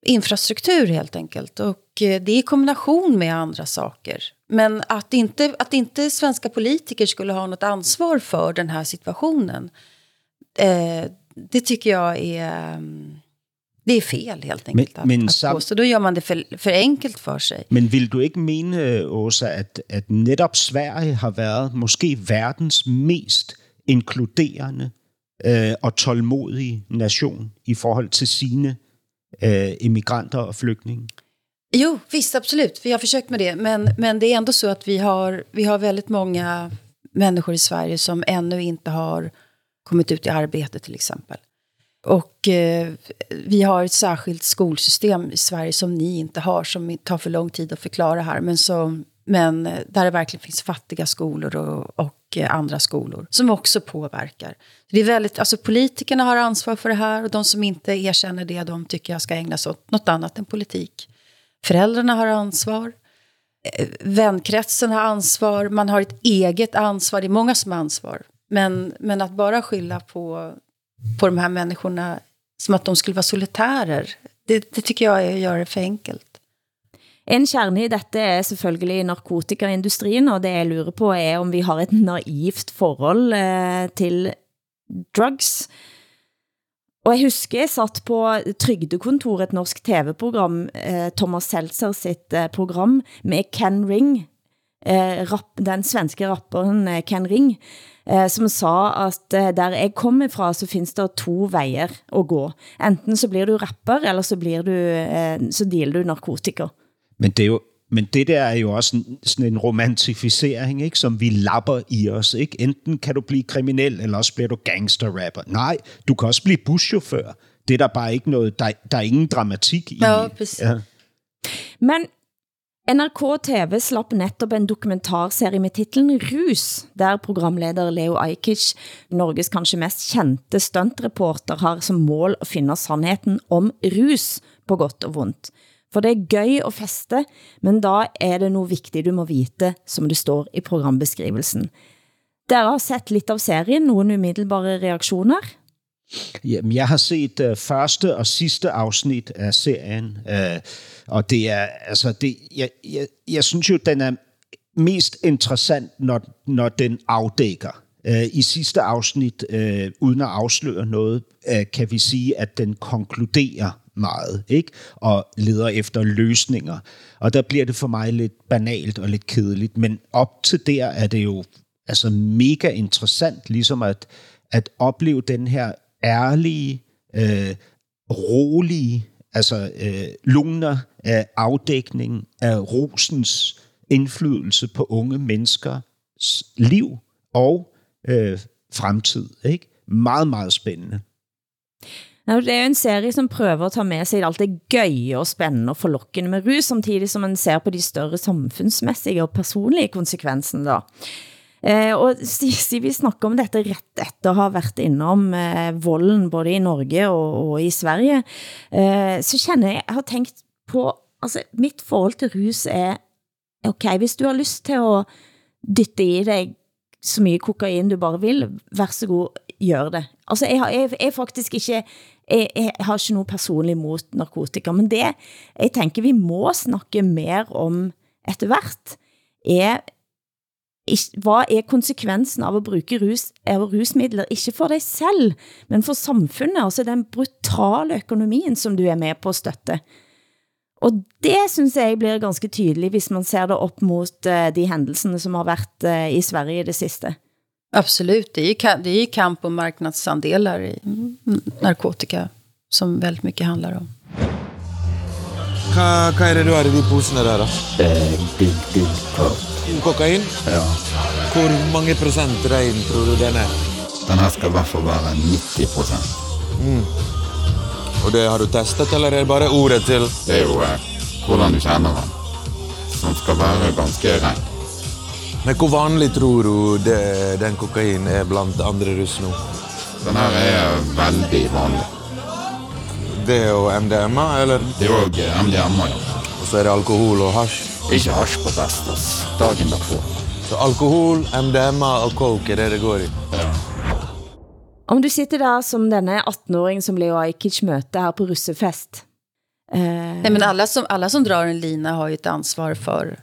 infrastruktur helt enkelt. Och eh, det är i kombination med andra saker. Men att inte, att inte svenska politiker skulle ha något ansvar för den här situationen, eh, det tycker jag är... Mm, det är fel helt enkelt men, men att, att påstå. Då gör man det för, för enkelt för sig. Men vill du ikke mene, Åsa, at, at netop Sverige har været måske verdens mest inkluderende øh, og tålmodige nation i forhold til sine øh, immigranter og flygtninge? Jo, visst, absolut. Vi har försökt med det. Men, men det är ändå så att vi har, vi har väldigt många människor i Sverige som ännu inte har kommit ut i arbete till exempel. Och eh, vi har ett särskilt skolsystem i Sverige som ni inte har, som tar för lång tid att förklara här, men, som, men eh, där det verkligen finns fattiga skolor och, och eh, andra skolor som också påverkar. Det är väldigt, alltså politikerna har ansvar för det här och de som inte erkänner det, de tycker jag ska ägna sig åt något annat än politik. Föräldrarna har ansvar. Eh, vänkretsen har ansvar. Man har ett eget ansvar. Det är många som har ansvar. Men, men att bara skylla på, på de här människorna som att de skulle vara solitärer, det, det tycker jag är att göra det för enkelt. En kärne i dette er selvfølgelig narkotikaindustrien, og det jeg lurer på er om vi har et naivt forhold eh, til drugs. Og jeg husker jeg satt på Trygdekontoret, et norsk tv-program, eh, Thomas Seltzer sitt eh, program, med Ken Ring, eh, rap, den svenske rapperen eh, Ken Ring, eh, som sa at eh, der jeg kommer fra, så findes det to vejer at gå. Enten så blir du rapper, eller så, blir du, eh, så dealer du narkotika. Men det er jo men det der er jo også en, sådan en romantificering, ikke, som vi lapper i os. Ikke? Enten kan du blive kriminel, eller også bliver du gangsterrapper. Nej, du kan også blive buschauffør. Det er der bare ikke noget, der, der er ingen dramatik i. Ja, ja. Men NRK TV slapp netop en dokumentarserie med titlen Rus, der programleder Leo Ajkic, Norges kanskje mest kendte stuntreporter, har som mål at finde sandheden om rus på godt og vondt. For det er gøy at feste, men da er det noget vigtigt, du må vite, som det står i programbeskrivelsen. Dere har sett lidt av serien, nogle umiddelbare reaktioner? Jamen, jeg har set uh, første og sidste afsnit af serien, uh, og det er, altså, det, jeg, jeg, jeg synes jo, den er mest interessant, når, når den afdækker. Uh, I sidste afsnit, uh, uden at afsløre noget, uh, kan vi sige, at den konkluderer meget, ikke? Og leder efter løsninger. Og der bliver det for mig lidt banalt og lidt kedeligt, men op til der er det jo altså mega interessant, ligesom at, at opleve den her ærlige, øh, rolige, altså øh, luner af afdækning af rosens indflydelse på unge menneskers liv og øh, fremtid. Ikke? Meget, meget spændende. Det er jo en serie som prøver at ta med sig alt det gøye og spændende og forlokkende med rus, samtidig som man ser på de større samfundsmæssige og personlige konsekvenser. da. Eh, og si, vi snakker om dette ret efter at have været indenom eh, volden både i Norge og, og i Sverige, eh, så kender jeg, jeg har tænkt på, altså mitt forhold til rus er, okay, hvis du har lyst til at dytte i dig så mye kokain du bare vil, vær så god, gør det. Altså, jeg, jeg, jeg faktisk ikke, jeg, jeg har ikke noget personligt mot narkotika, men det, jeg tænker, vi må snakke mer om etter hvert, er hvad er konsekvensen av at bruge rus, av rusmidler, ikke for dig selv, men for samfundet, altså den brutale økonomien, som du er med på at støtte. Og det synes jeg blir ganske tydeligt, hvis man ser det op mot uh, de händelserna som har været uh, eh, i Sverige i det siste. Absolut, det är, ju, det är kamp om marknadsandelar i mm, narkotika som väldigt mycket handlar om. Hva, hva er det du har i de posene der, da? Eh. Kokain? Ja. Hvor mange prosent rein tror du den er? Den her skal i hvert fall være 90 Mm. Og det har du testet, eller er det bare ordet til? Det er jo eh, hvordan du kjenner den, som skal være ganske ren. Men hvor vanlig tror du det, den kokain er blant andre russ nå? Den her er veldig vanlig. Det er jo MDMA, eller? Det er jo MDMA, ja. Og så er det alkohol og hasj? Ikke hasj på fest, ass. Dagen derpå. Så alkohol, MDMA og coke er det det går i? Ja. Om du sitter der som denne 18-åring som Leo Ajkic møter her på russefest. Eh... Nej, men alla som, alla som drar en lina har ju ett ansvar för,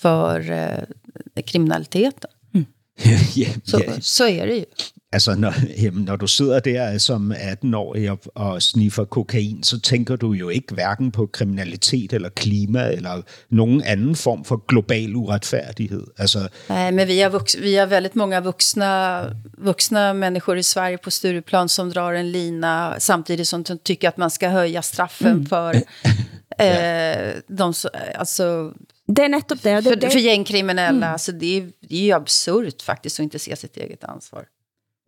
för eh, kriminaliteten. Mm. ja, så, ja. så er det jo. Altså, når, jamen, når du sidder der som 18-årig og, og sniffer kokain, så tænker du jo ikke hverken på kriminalitet eller klima eller nogen anden form for global uretfærdighed. Altså, Nej, men vi har, vux, vi har väldigt många vuxna, vuxna människor i Sverige på Stureplan som drar en lina samtidigt som de tycker att man ska höja straffen mm. för eh, de, alltså, det är nettopp det. det, för, det. för gängkriminella. Mm. Alltså det, är, det är ju absurt faktisk at inte se sitt eget ansvar.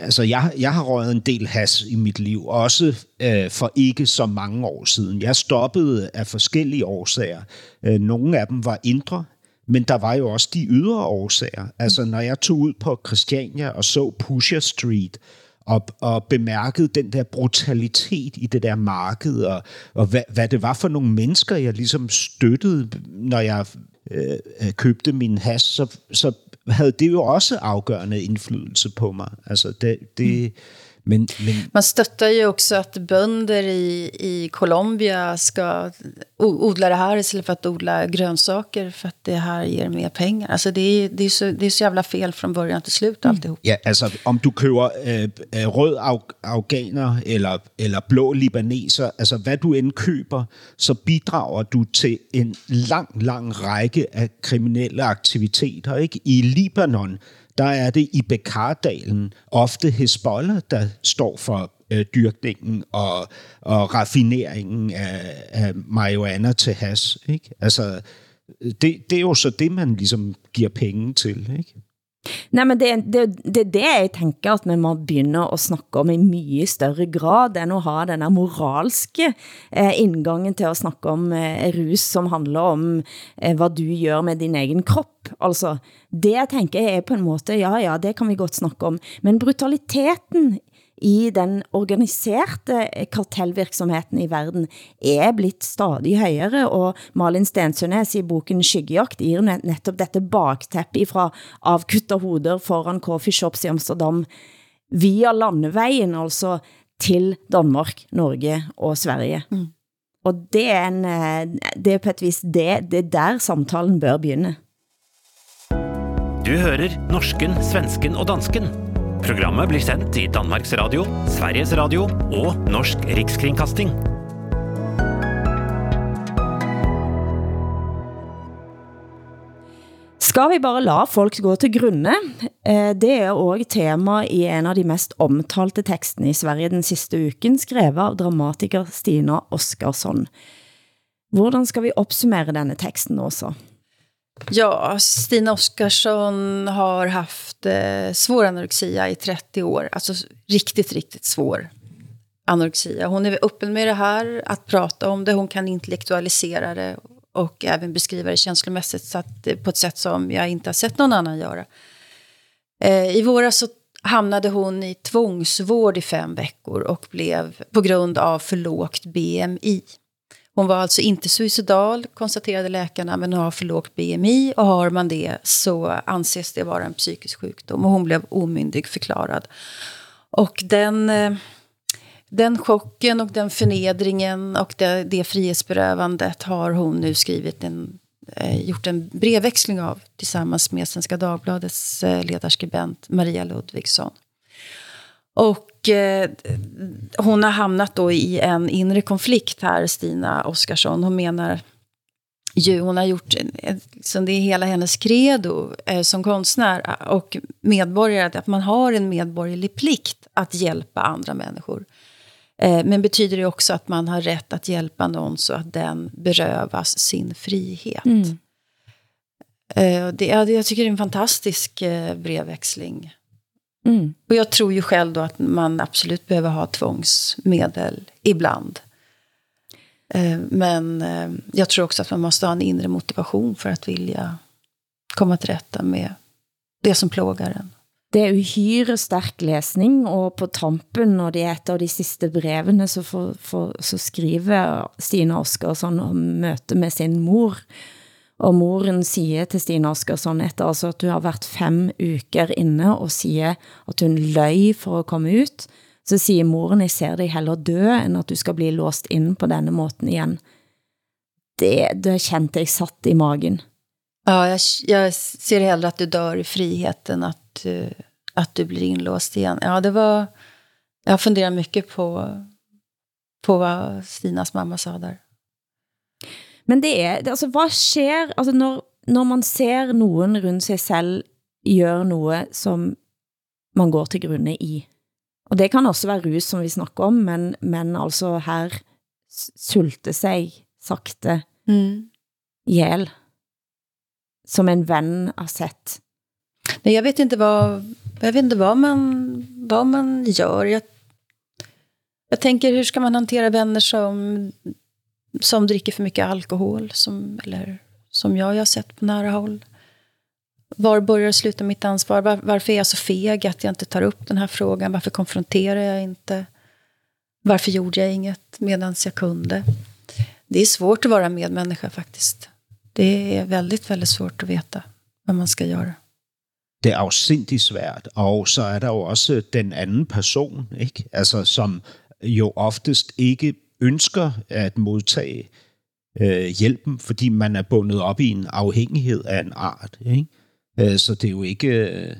Altså, jeg, jeg har røget en del has i mit liv, også øh, for ikke så mange år siden. Jeg stoppede af forskellige årsager. Øh, nogle af dem var indre, men der var jo også de ydre årsager. Altså, når jeg tog ud på Christiania og så Pusher Street, og, og bemærkede den der brutalitet i det der marked, og, og hvad, hvad det var for nogle mennesker, jeg ligesom støttede, når jeg øh, øh købte min has, så, så havde det jo også afgørende indflydelse på mig. Altså det, det, mm men, men... Man stöttar ju också att bönder i, i Colombia ska odla det här istället för att odla grönsaker för att det här ger mer pengar. Alltså det är, det är, så, det är så jävla fel från början till slut alltihop. Ja, altså om du køber øh, rød af, afghaner eller, eller blå libaneser, altså hvad du end køber, så bidrager du til en lang, lang række af kriminelle aktiviteter. Ikke? I Libanon, der er det i Bekardalen ofte Hezbollah, der står for øh, dyrkningen og, og raffineringen af, af marihuana til has. Ikke? Altså, øh, det, det er jo så det, man ligesom giver penge til. Ikke? Nej, men det er det, det, det jeg tænker, at man må begynde at snakke om i mye større grad, end at ha den moralske eh, indgangen til at snakke om eh, rus, som handler om eh, hvad du gør med din egen krop. Altså, det jeg tænker er på en måde, ja, ja, det kan vi godt snakke om, men brutaliteten i den organiserte kartellvirksomheten i verden er blitt stadig højere, og Malin Stensønes i boken Skyggejagt gir netop dette bakteppe fra avkutta hoder foran coffeeshops i Amsterdam via landevejen, altså til Danmark, Norge og Sverige. Mm. Og det er, en, det er på et vis det, det er der samtalen bør begynde. Du hører norsken, svensken og dansken. Programmet blir sendt i Danmarks Radio, Sveriges Radio og Norsk Rikskringkasting. Skal vi bare la folk gå til grunde? Eh, det er også tema i en av de mest omtalte tekstene i Sverige den sidste uken, skrevet av dramatiker Stina Oskarsson. Hvordan skal vi opsummere denne teksten også? Ja, Stina Oskarsson har haft eh, svår anorexia i 30 år. Alltså riktigt, riktigt svår anorexia. Hon är öppen med det här, att prata om det. Hon kan intellektualisera det och även beskriva det känslomässigt så att, eh, på ett sätt som jag inte har sett någon annan göra. Eh, I våras så hamnade hon i tvångsvård i fem veckor och blev på grund av för lågt BMI. Hon var alltså inte suicidal, konstaterade läkarna, men har för lågt BMI. Och har man det så anses det vara en psykisk sjukdom. Och hon blev omyndig förklarad. Och den, eh, den chocken och den förnedringen och det, det frihetsberövandet har hon nu skrivit en, eh, gjort en brevväxling av tillsammans med Svenska Dagbladets eh, ledarskribent Maria Ludvigsson. Och eh, hon har hamnat då i en inre konflikt här, Stina Oskarsson. Hon menar ju, hon har gjort, liksom det är hela hennes credo eh, som konstnär och medborgare, att man har en medborgerlig plikt att hjälpa andra människor. Eh, men betyder det också att man har rätt att hjälpa någon så att den berövas sin frihet? Mm. Eh, det, ja, det, jag tycker det är en fantastisk eh, brevväxling. Mm. Och jag tror ju själv då att man absolut behöver ha tvångsmedel ibland. Eh, Men eh, jag tror också att man måste ha en inre motivation för att vilja komma till rätta med det som plågar en. Det er uhyre stærk læsning, og på tampen, når det er et av de sidste brevene, så, for, for, så skriver Stine Oskarsson om møte med sin mor. Og moren siger til Stine Oskarsson, efter altså at du har været fem uker inne, og siger at hun løg for at komme ut, så siger moren, jeg ser dig heller dø, end at du skal bli låst ind på denne måten igen. Det, det kjente jeg satt i magen. Ja, jag, jeg ser hellre att du dör i friheten att, at eh, att du blir inlåst igen. Ja, det var... Jag funderar mycket på, på vad Stinas mamma sa där. Men det er, det, altså, hvad sker, altså, når, når man ser nogen rundt sig selv gøre noget, som man går til grunde i? Og det kan også være rus, som vi snakker om, men, men altså her sulte sig sakte Mm. ihjel, som en vän har sett. Nej, jag vet inte vad, jag vet inte vad, man, vad man gör. Jag, jag tänker, hur ska man hantera vänner som, som dricker för mycket alkohol? Som, eller som jag, jag har sett på nära håll. Var börjar och slutar mitt ansvar? Var, varför är jag så feg att jag inte tar upp den här frågan? Varför konfronterar jag inte? Varför gjorde jag inget medan jag kunde? Det är svårt att vara medmänniska faktiskt. Det är väldigt, väldigt svårt att veta, hvad man skal gøre. det er afsindig svært, og så er der jo også den anden person, ikke? Altså, som jo oftest ikke ønsker at modtage øh, hjælpen, fordi man er bundet op i en afhængighed af en art. Ikke? Øh, så det er jo ikke... Øh,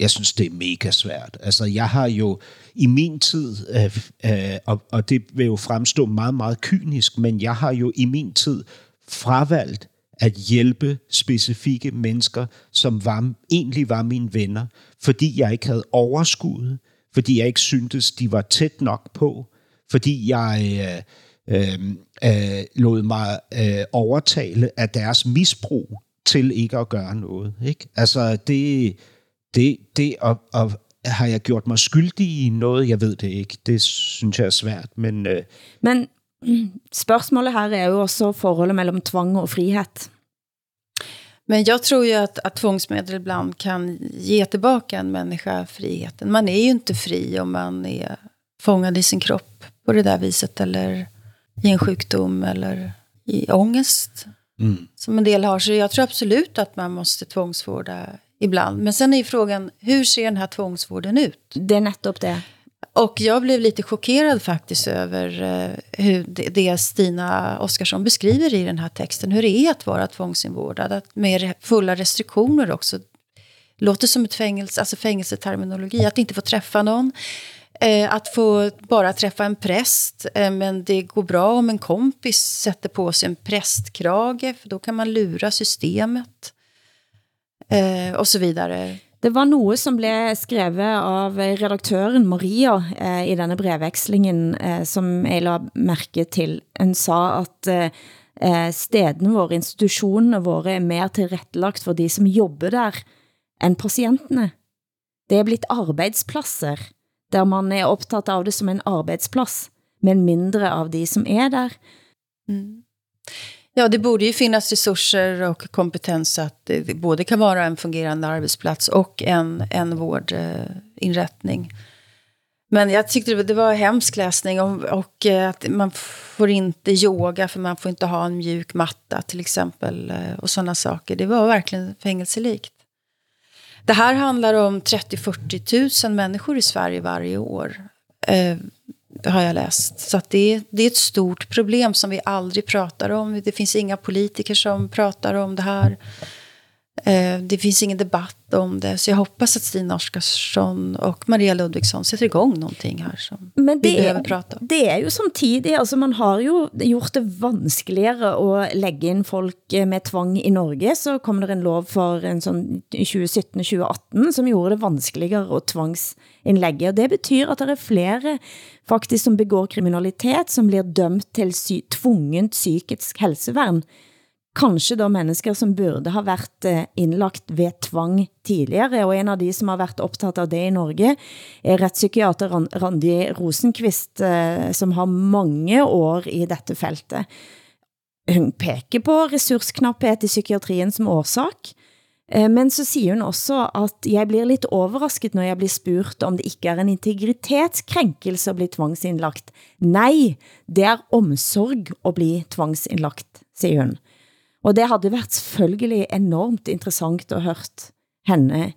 jeg synes, det er mega svært. Altså, jeg har jo i min tid, øh, øh, og, og det vil jo fremstå meget, meget kynisk, men jeg har jo i min tid fravalgt at hjælpe specifikke mennesker, som var, egentlig var mine venner, fordi jeg ikke havde overskud, fordi jeg ikke syntes, de var tæt nok på, fordi jeg øh, øh, øh, lod mig øh, overtale af deres misbrug til ikke at gøre noget. Ikke? Altså, det, det, det og, og har jeg gjort mig skyldig i noget? Jeg ved det ikke. Det synes jeg er svært, men... Øh, Men spørgsmålet her er jo også forholdet mellem tvang og frihed. Men jag tror ju att, att tvångsmedel ibland kan ge tillbaka en människa friheten. Man är ju inte fri om man är fångad i sin kropp på det där viset. Eller i en sjukdom eller i ångest. Mm. Som en del har. Så jag tror absolut att man måste tvångsvårda ibland. Men sen är ju frågan, hur ser den här tvångsvården ut? Det är nettopp det. Och jag blev lite chockerad faktiskt över eh, hur det, det Stina Oskarsson beskriver i den här texten. Hur det är att vara tvångsinvårdad. Att med fulla restriktioner också. Låter som ett fängelse, alltså fängelseterminologi. Att inte få träffa någon. Eh, att få bara träffa en präst. Eh, men det går bra om en kompis sätter på sig en prästkrage. För då kan man lura systemet. Eh, og så videre. Det var noget, som blev skrevet av redaktøren Maria eh, i denne brevvekslingen, eh, som jeg la mærke til. Hun sa at eh, eh stedene våre, institutionerne våre, er mer tilrettelagt for de som jobber der, end patientene. Det er blitt arbejdspladser, der man er optaget av det som en arbejdsplads, men mindre av de som er der. Mm. Ja, det borde ju finnas resurser och kompetens så att det både kan vara en fungerande arbetsplats och en, en vårdinrättning. Men jag tyckte det var, hemsk läsning och, och att man får inte yoga för man får inte ha en mjuk matta till exempel eh, och sådana saker. Det var verkligen fängelselikt. Det här handlar om 30-40 000 människor i Sverige varje år. Eh, har jag läst. Så att det, det är ett stort problem som vi aldrig pratar om. Det finns inga politiker som pratar om det här. Eh, det finns ingen debatt om det. Så jag hoppas att Stina Oskarsson och Maria Ludvigsson sätter igång någonting här som Men det vi behöver er, prata om. det er jo samtidig, altså man har jo gjort det vanskeligere at lægge ind folk eh, med tvang i Norge, så kom der en lov for en sånn 2017-2018, som gjorde det vanskeligere at tvangsindlægge, og det betyder at der er flere faktisk som begår kriminalitet, som blir dømt til sy tvungent psykisk helseværn, kanskje da mennesker som burde ha været eh, indlagt ved tvang tidligere, og en av de som har været optaget av det i Norge, er retspsykiater Randi Rosenqvist, eh, som har mange år i dette feltet. Hun peker på ressursknapphet i psykiatrien som årsak, eh, men så siger hun også, at jeg blir lidt overrasket, når jeg blir spurt, om det ikke er en integritetskrænkelse at bli tvangsindlagt. Nej, det er omsorg at bli tvangsindlagt, siger hun. Og det hadde været selvfølgelig enormt interessant at hørt henne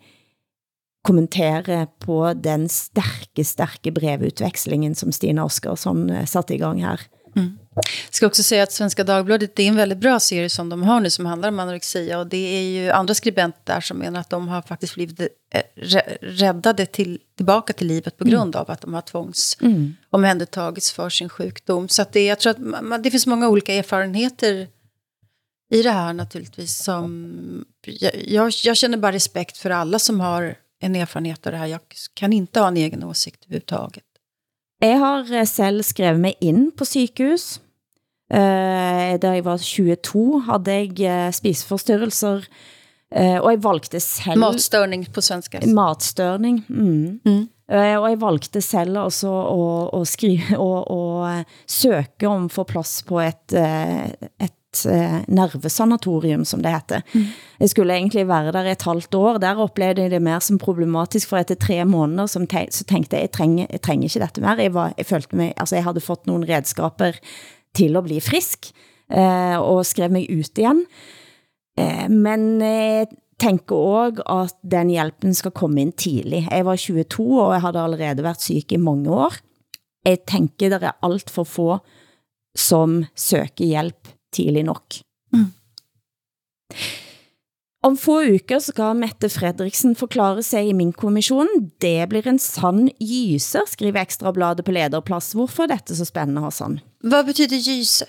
kommentere på den stærke, stærke brevudvekslingen, som Stina Oskarsson eh, satte i gang her. Jag ska också säga att Svenska Dagbladet det är en väldigt bra serie som de har nu som handlar om anorexia. Och det är ju andra skribenter där som menar att de har faktiskt blivit eh, rä- räddade till, tillbaka till livet på grund av att de har tvångs Mm. omhändertagits för sin sjukdom. Så att det, jag tror att man, det finns många olika erfarenheter i det här naturligtvis. Som, jag, jag, jag känner bara respekt för alla som har en erfarenhet av det här. Jag kan inte ha en egen åsikt överhuvudtaget. Jeg har eh, selv skrevet mig ind på sygehus. Eh, da jeg var 22, havde jeg eh, spiseforstyrrelser, og jeg valgte selv... Matstörning på svenska. Matstørning, mm. mm. Og jeg valgte selv også at, at, skrive, og, og søge om få plads på et, eh, et eh, nervesanatorium, som det heter. Mm. Jeg skulle egentlig være der et halvt år. Der oplevede jeg det mer som problematisk, for etter tre måneder som te så tenkte jeg, jeg trenger, jeg trenger ikke dette mer. Jeg, var, jeg følte meg, altså jeg havde fått nogle redskaper til at bli frisk, eh, og skrev mig ut igen. Eh, men jeg tænker også, at den hjælpen skal komme ind tidlig. Jeg var 22, og jeg havde allerede været syg i mange år. Jeg tænker, der er alt for få, som søger hjælp tidlig nok. Mm. Om få uker skal Mette Fredriksen forklare sig i min kommission. Det blir en sann gyser, skriver Ekstrabladet på lederplads. Hvorfor er dette så spændende, Hassan? Vad betyder gyse?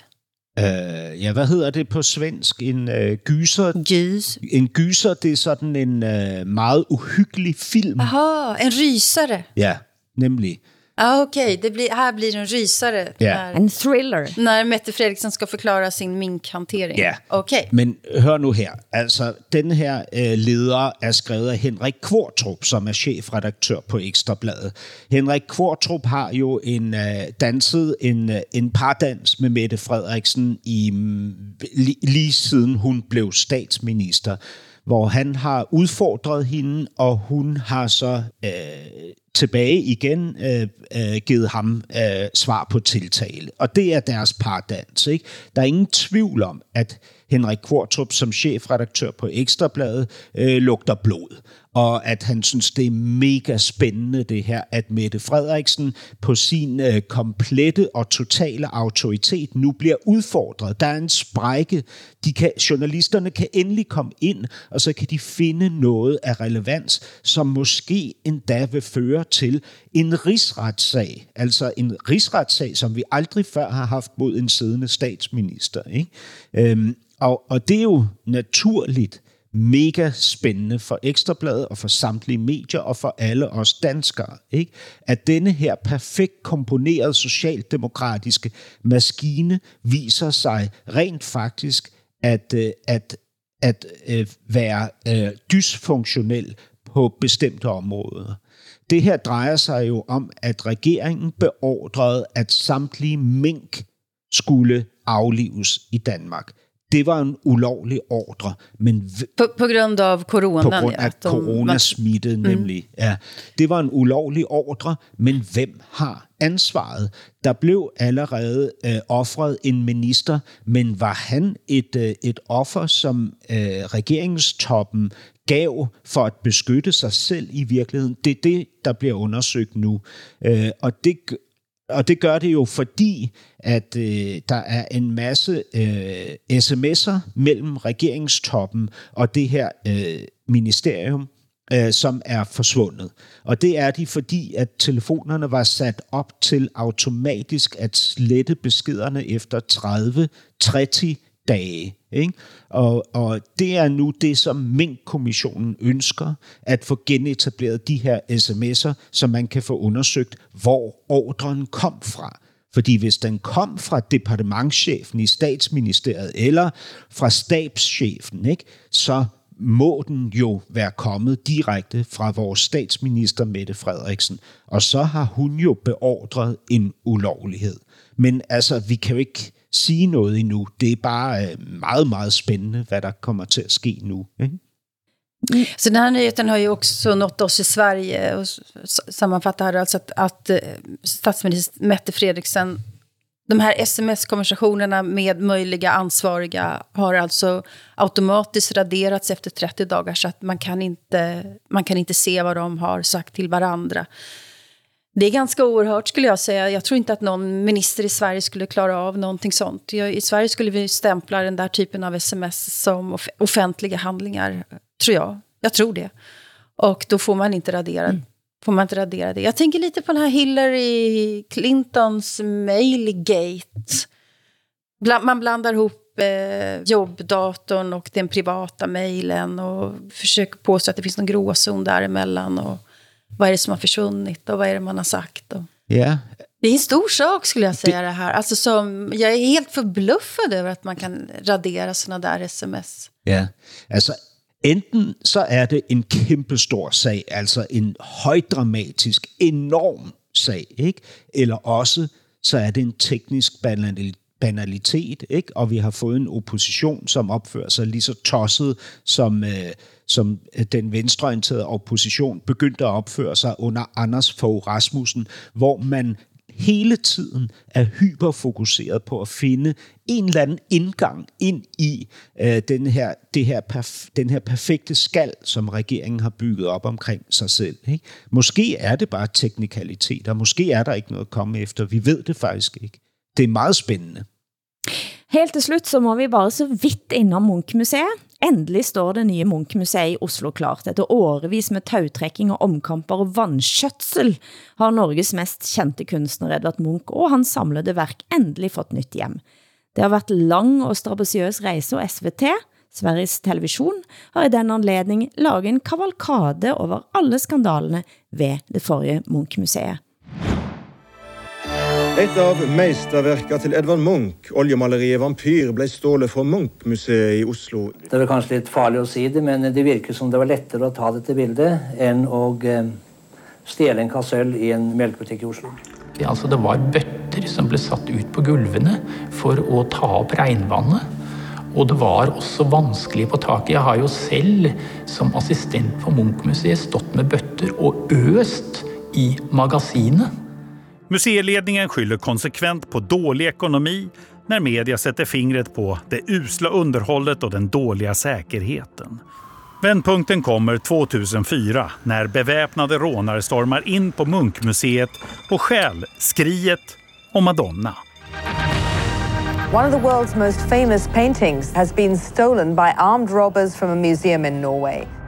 Øh, ja, hvad hedder det på svensk? En øh, gyser? Gys. En gyser, det er sådan en øh, meget uhyggelig film. Aha, en rysare. Ja, nemlig. Ah, Okej, det blir, här blir det en rysare. Ja. När, En thriller. när Mette Fredriksson ska förklara sin minkhantering. Ja. Okej. Men hør nu her. Altså, den her øh, leder er skrevet af Henrik Kvartrup, som er chefredaktør på Ekstrabladet. Henrik Kvartrup har jo en øh, danset en, øh, en pardans med Mette Frederiksen i mm, li, lige siden hun blev statsminister, hvor han har udfordret hende, og hun har så øh, tilbage igen øh, øh, givet ham øh, svar på tiltale. Og det er deres pardans. Ikke? Der er ingen tvivl om, at Henrik Kvartrup som chefredaktør på Ekstrabladet øh, lugter blod. Og at han synes, det er mega spændende det her, at Mette Frederiksen på sin øh, komplette og totale autoritet nu bliver udfordret. Der er en sprække. De kan, journalisterne kan endelig komme ind, og så kan de finde noget af relevans, som måske endda vil føre til en rigsretssag. Altså en rigsretssag, som vi aldrig før har haft mod en siddende statsminister. Ikke? Øhm, og, og det er jo naturligt mega spændende for Ekstrabladet og for samtlige medier og for alle os danskere, ikke? at denne her perfekt komponerede socialdemokratiske maskine viser sig rent faktisk at, øh, at, at øh, være øh, dysfunktionel på bestemte områder. Det her drejer sig jo om, at regeringen beordrede, at samtlige mink skulle aflives i Danmark. Det var en ulovlig ordre, men På, på grund av coronan. på grund ja, af de- coronasmittet nemlig. Ja, det var en ulovlig ordre, men hvem har ansvaret? Der blev allerede øh, offret en minister, men var han et, øh, et offer, som øh, regeringstoppen gav for at beskytte sig selv i virkeligheden? Det er det, der bliver undersøgt nu. Øh, og det, og det gør det jo fordi, at øh, der er en masse øh, sms'er mellem regeringstoppen og det her øh, ministerium, øh, som er forsvundet. Og det er de, fordi at telefonerne var sat op til automatisk at slette beskederne efter 30-30 dage. Ikke? Og, og det er nu det, som Mink-kommissionen ønsker, at få genetableret de her sms'er, så man kan få undersøgt, hvor ordren kom fra. Fordi hvis den kom fra departementschefen i statsministeriet eller fra stabschefen, ikke, så må den jo være kommet direkte fra vores statsminister Mette Frederiksen. Og så har hun jo beordret en ulovlighed. Men altså, vi kan jo ikke sige noget endnu. Det er bare øh, meget, meget spændende, hvad der kommer til at ske nu. Ikke? Så den här nyheten har ju också nått oss i Sverige och sammanfattar alltså att, att eh, statsminister Mette Fredriksen de här sms-konversationerna med möjliga ansvariga har alltså automatiskt raderats efter 30 dagar så att man kan inte, man kan inte se vad de har sagt till varandra. Det är ganska oerhört skulle jag säga. Jag tror inte att någon minister i Sverige skulle klara av någonting sånt. I Sverige skulle vi stämpla den där typen av sms som offentliga handlingar, tror jag. Jag tror det. Och då får man inte radera, mm. får man inte radera det. Jag tänker lite på den här Hillary Clintons mailgate. Man blandar ihop eh, jobbdatorn och den privata mejlen och försöker påstå att det finns någon gråzon däremellan. Och, vad är det som har försvunnit och vad är det man har sagt? Och... Ja. Det är en stor sak skulle jag säga det, det här. Alltså som, jag är helt förbluffad över att man kan radera sådana där sms. Ja, alltså enten så er det en kæmpestor sag, altså en højdramatisk, enorm sag, ikke? eller også så er det en teknisk banalitet, ikke? og vi har fået en opposition, som opfører sig lige så tosset som, øh, som øh, den venstreorienterede opposition begyndte at opføre sig under Anders Fogh Rasmussen, hvor man hele tiden er hyperfokuseret på at finde en eller anden indgang ind i øh, den, her, det her perf- den her perfekte skal, som regeringen har bygget op omkring sig selv. Ikke? Måske er det bare teknikaliteter, måske er der ikke noget at komme efter. Vi ved det faktisk ikke. Det er meget spændende. Helt til slut så må vi bare så vidt innom Munch-museet. Endelig står det nye Munch-museet i Oslo klart. Etter årevis med tautrekking og omkamper og vandskjøtsel har Norges mest kendte kunstner Edvard Munch og hans samlede værk endelig fått nytt hjem. Det har været lang og strabasiøs rejse, og SVT, Sveriges Television, har i den anledning laget en kavalkade over alle skandalene ved det forrige Munch-museet. Et av meisterverkene til Edvard Munch, oljemaleriet 'Vampyr', ble stålet fra Munch-museet i Oslo. Det er kanskje litt farlig å si det, men det virker som det var lettere å ta dette bildet enn å eh, stjele en kassøll i en melkebutikk i Oslo. Det, altså, det var bøtter som ble satt ut på gulvene for å ta opp regnvannet. Og det var også vanskelig på taket. Jeg har jo selv som assistent på Munch-museet stått med bøtter og øst i magasinet. Museiledningen skyller konsekvent på dålig ekonomi när media sätter fingret på det usla underhållet och den dåliga säkerheten. Vändpunkten kommer 2004 när beväpnade rånare stormar in på Munkmuseet och stjäl skriet om Madonna. One of the world's most famous paintings has been stolen by armed robbers from a museum in Norway.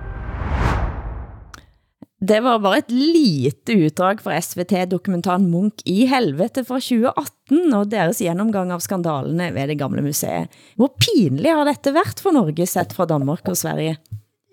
Det var bare et lite utdrag fra SVT-dokumentaren Munk i helvete fra 2018 og deres gennemgang av skandalene ved det gamle museet. Hvor pinligt har dette været for Norge sett fra Danmark og Sverige?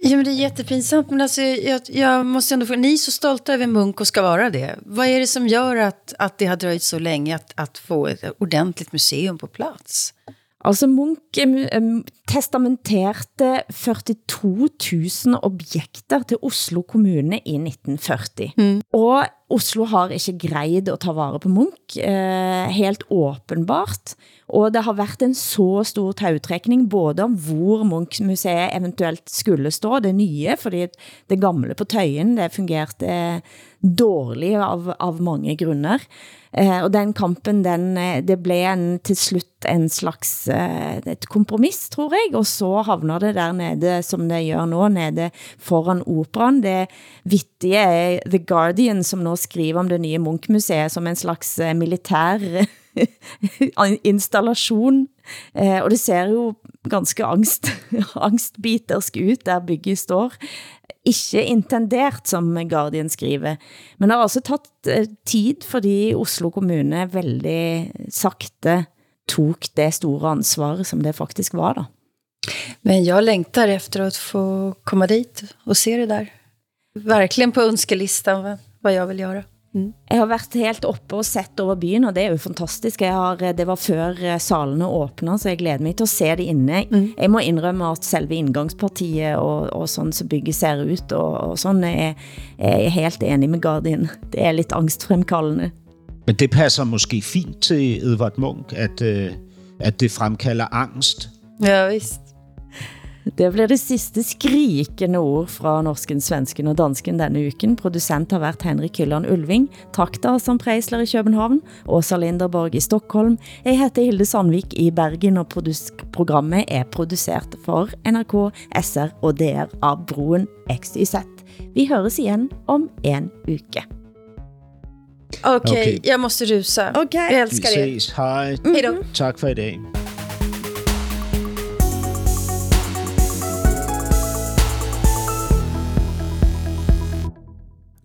Ja, men det är jättepinsamt. Men alltså, jag, jag måste ändå få... Ni är så stolta över Munk och ska vara det. Vad är det som gör att, att det har dröjt så länge att, att få ett ordentligt museum på plats? Altså Munch um, testamenterte 42 000 objekter til Oslo kommune i 1940. Mm. Og Oslo har ikke greid at ta vare på Munch, eh, helt åbenbart. Og det har været en så stor tautrækning, både om hvor Munch-museet eventuelt skulle stå, det nye, fordi det gamle på Tøyen, det fungerte dårligt av, av mange grunder. Eh, og den kampen, den, eh, det blev en, til slut en slags eh, et kompromiss, tror jeg, og så havner det der nede, som det gør nå, nede foran operan. Det vittige er The Guardian, som nå skriver om det nye Munch-museet som en slags eh, militær installation. Eh, og det ser jo ganske angst, angstbitersk ut, der bygget står. Ikke intendert, som Guardian skriver. Men det har altså taget eh, tid, fordi Oslo kommune veldig sakte tog det store ansvar, som det faktisk var da. Men jag längtar efter att få komma dit och se det där. Verkligen på önskelistan vad jag vill göra. Mm. Jeg har været helt oppe og sett over byen, og det er jo fantastisk. Jeg har, det var før eh, salene åbner, så jeg glæder mig til at se det inne. Mm. Jeg må indrømme at selve indgangspartiet og, og sådan så bygget ser ut, og, og sådan er, er jeg helt enig med Guardian. Det er lidt angstfremkaldende. Men det passer måske fint til Edvard Munch, at, øh, at det fremkalder angst. Ja, visst. Det bliver det sidste skrikende ord fra norsken, svensken og dansken denne uken. Producent har været Henrik Hylland Ulving, takter som Preisler i København, Åsa Linderborg i Stockholm. Jeg heter Hilde Sandvik i Bergen, og programmet er produceret for NRK, SR og DR av Broen XYZ. Vi høres igen om en uke. Okej, okay, okay. jag måste rusa. Okay. Jag älskar Vi ses. Hej. Mm. Hej då. Tak for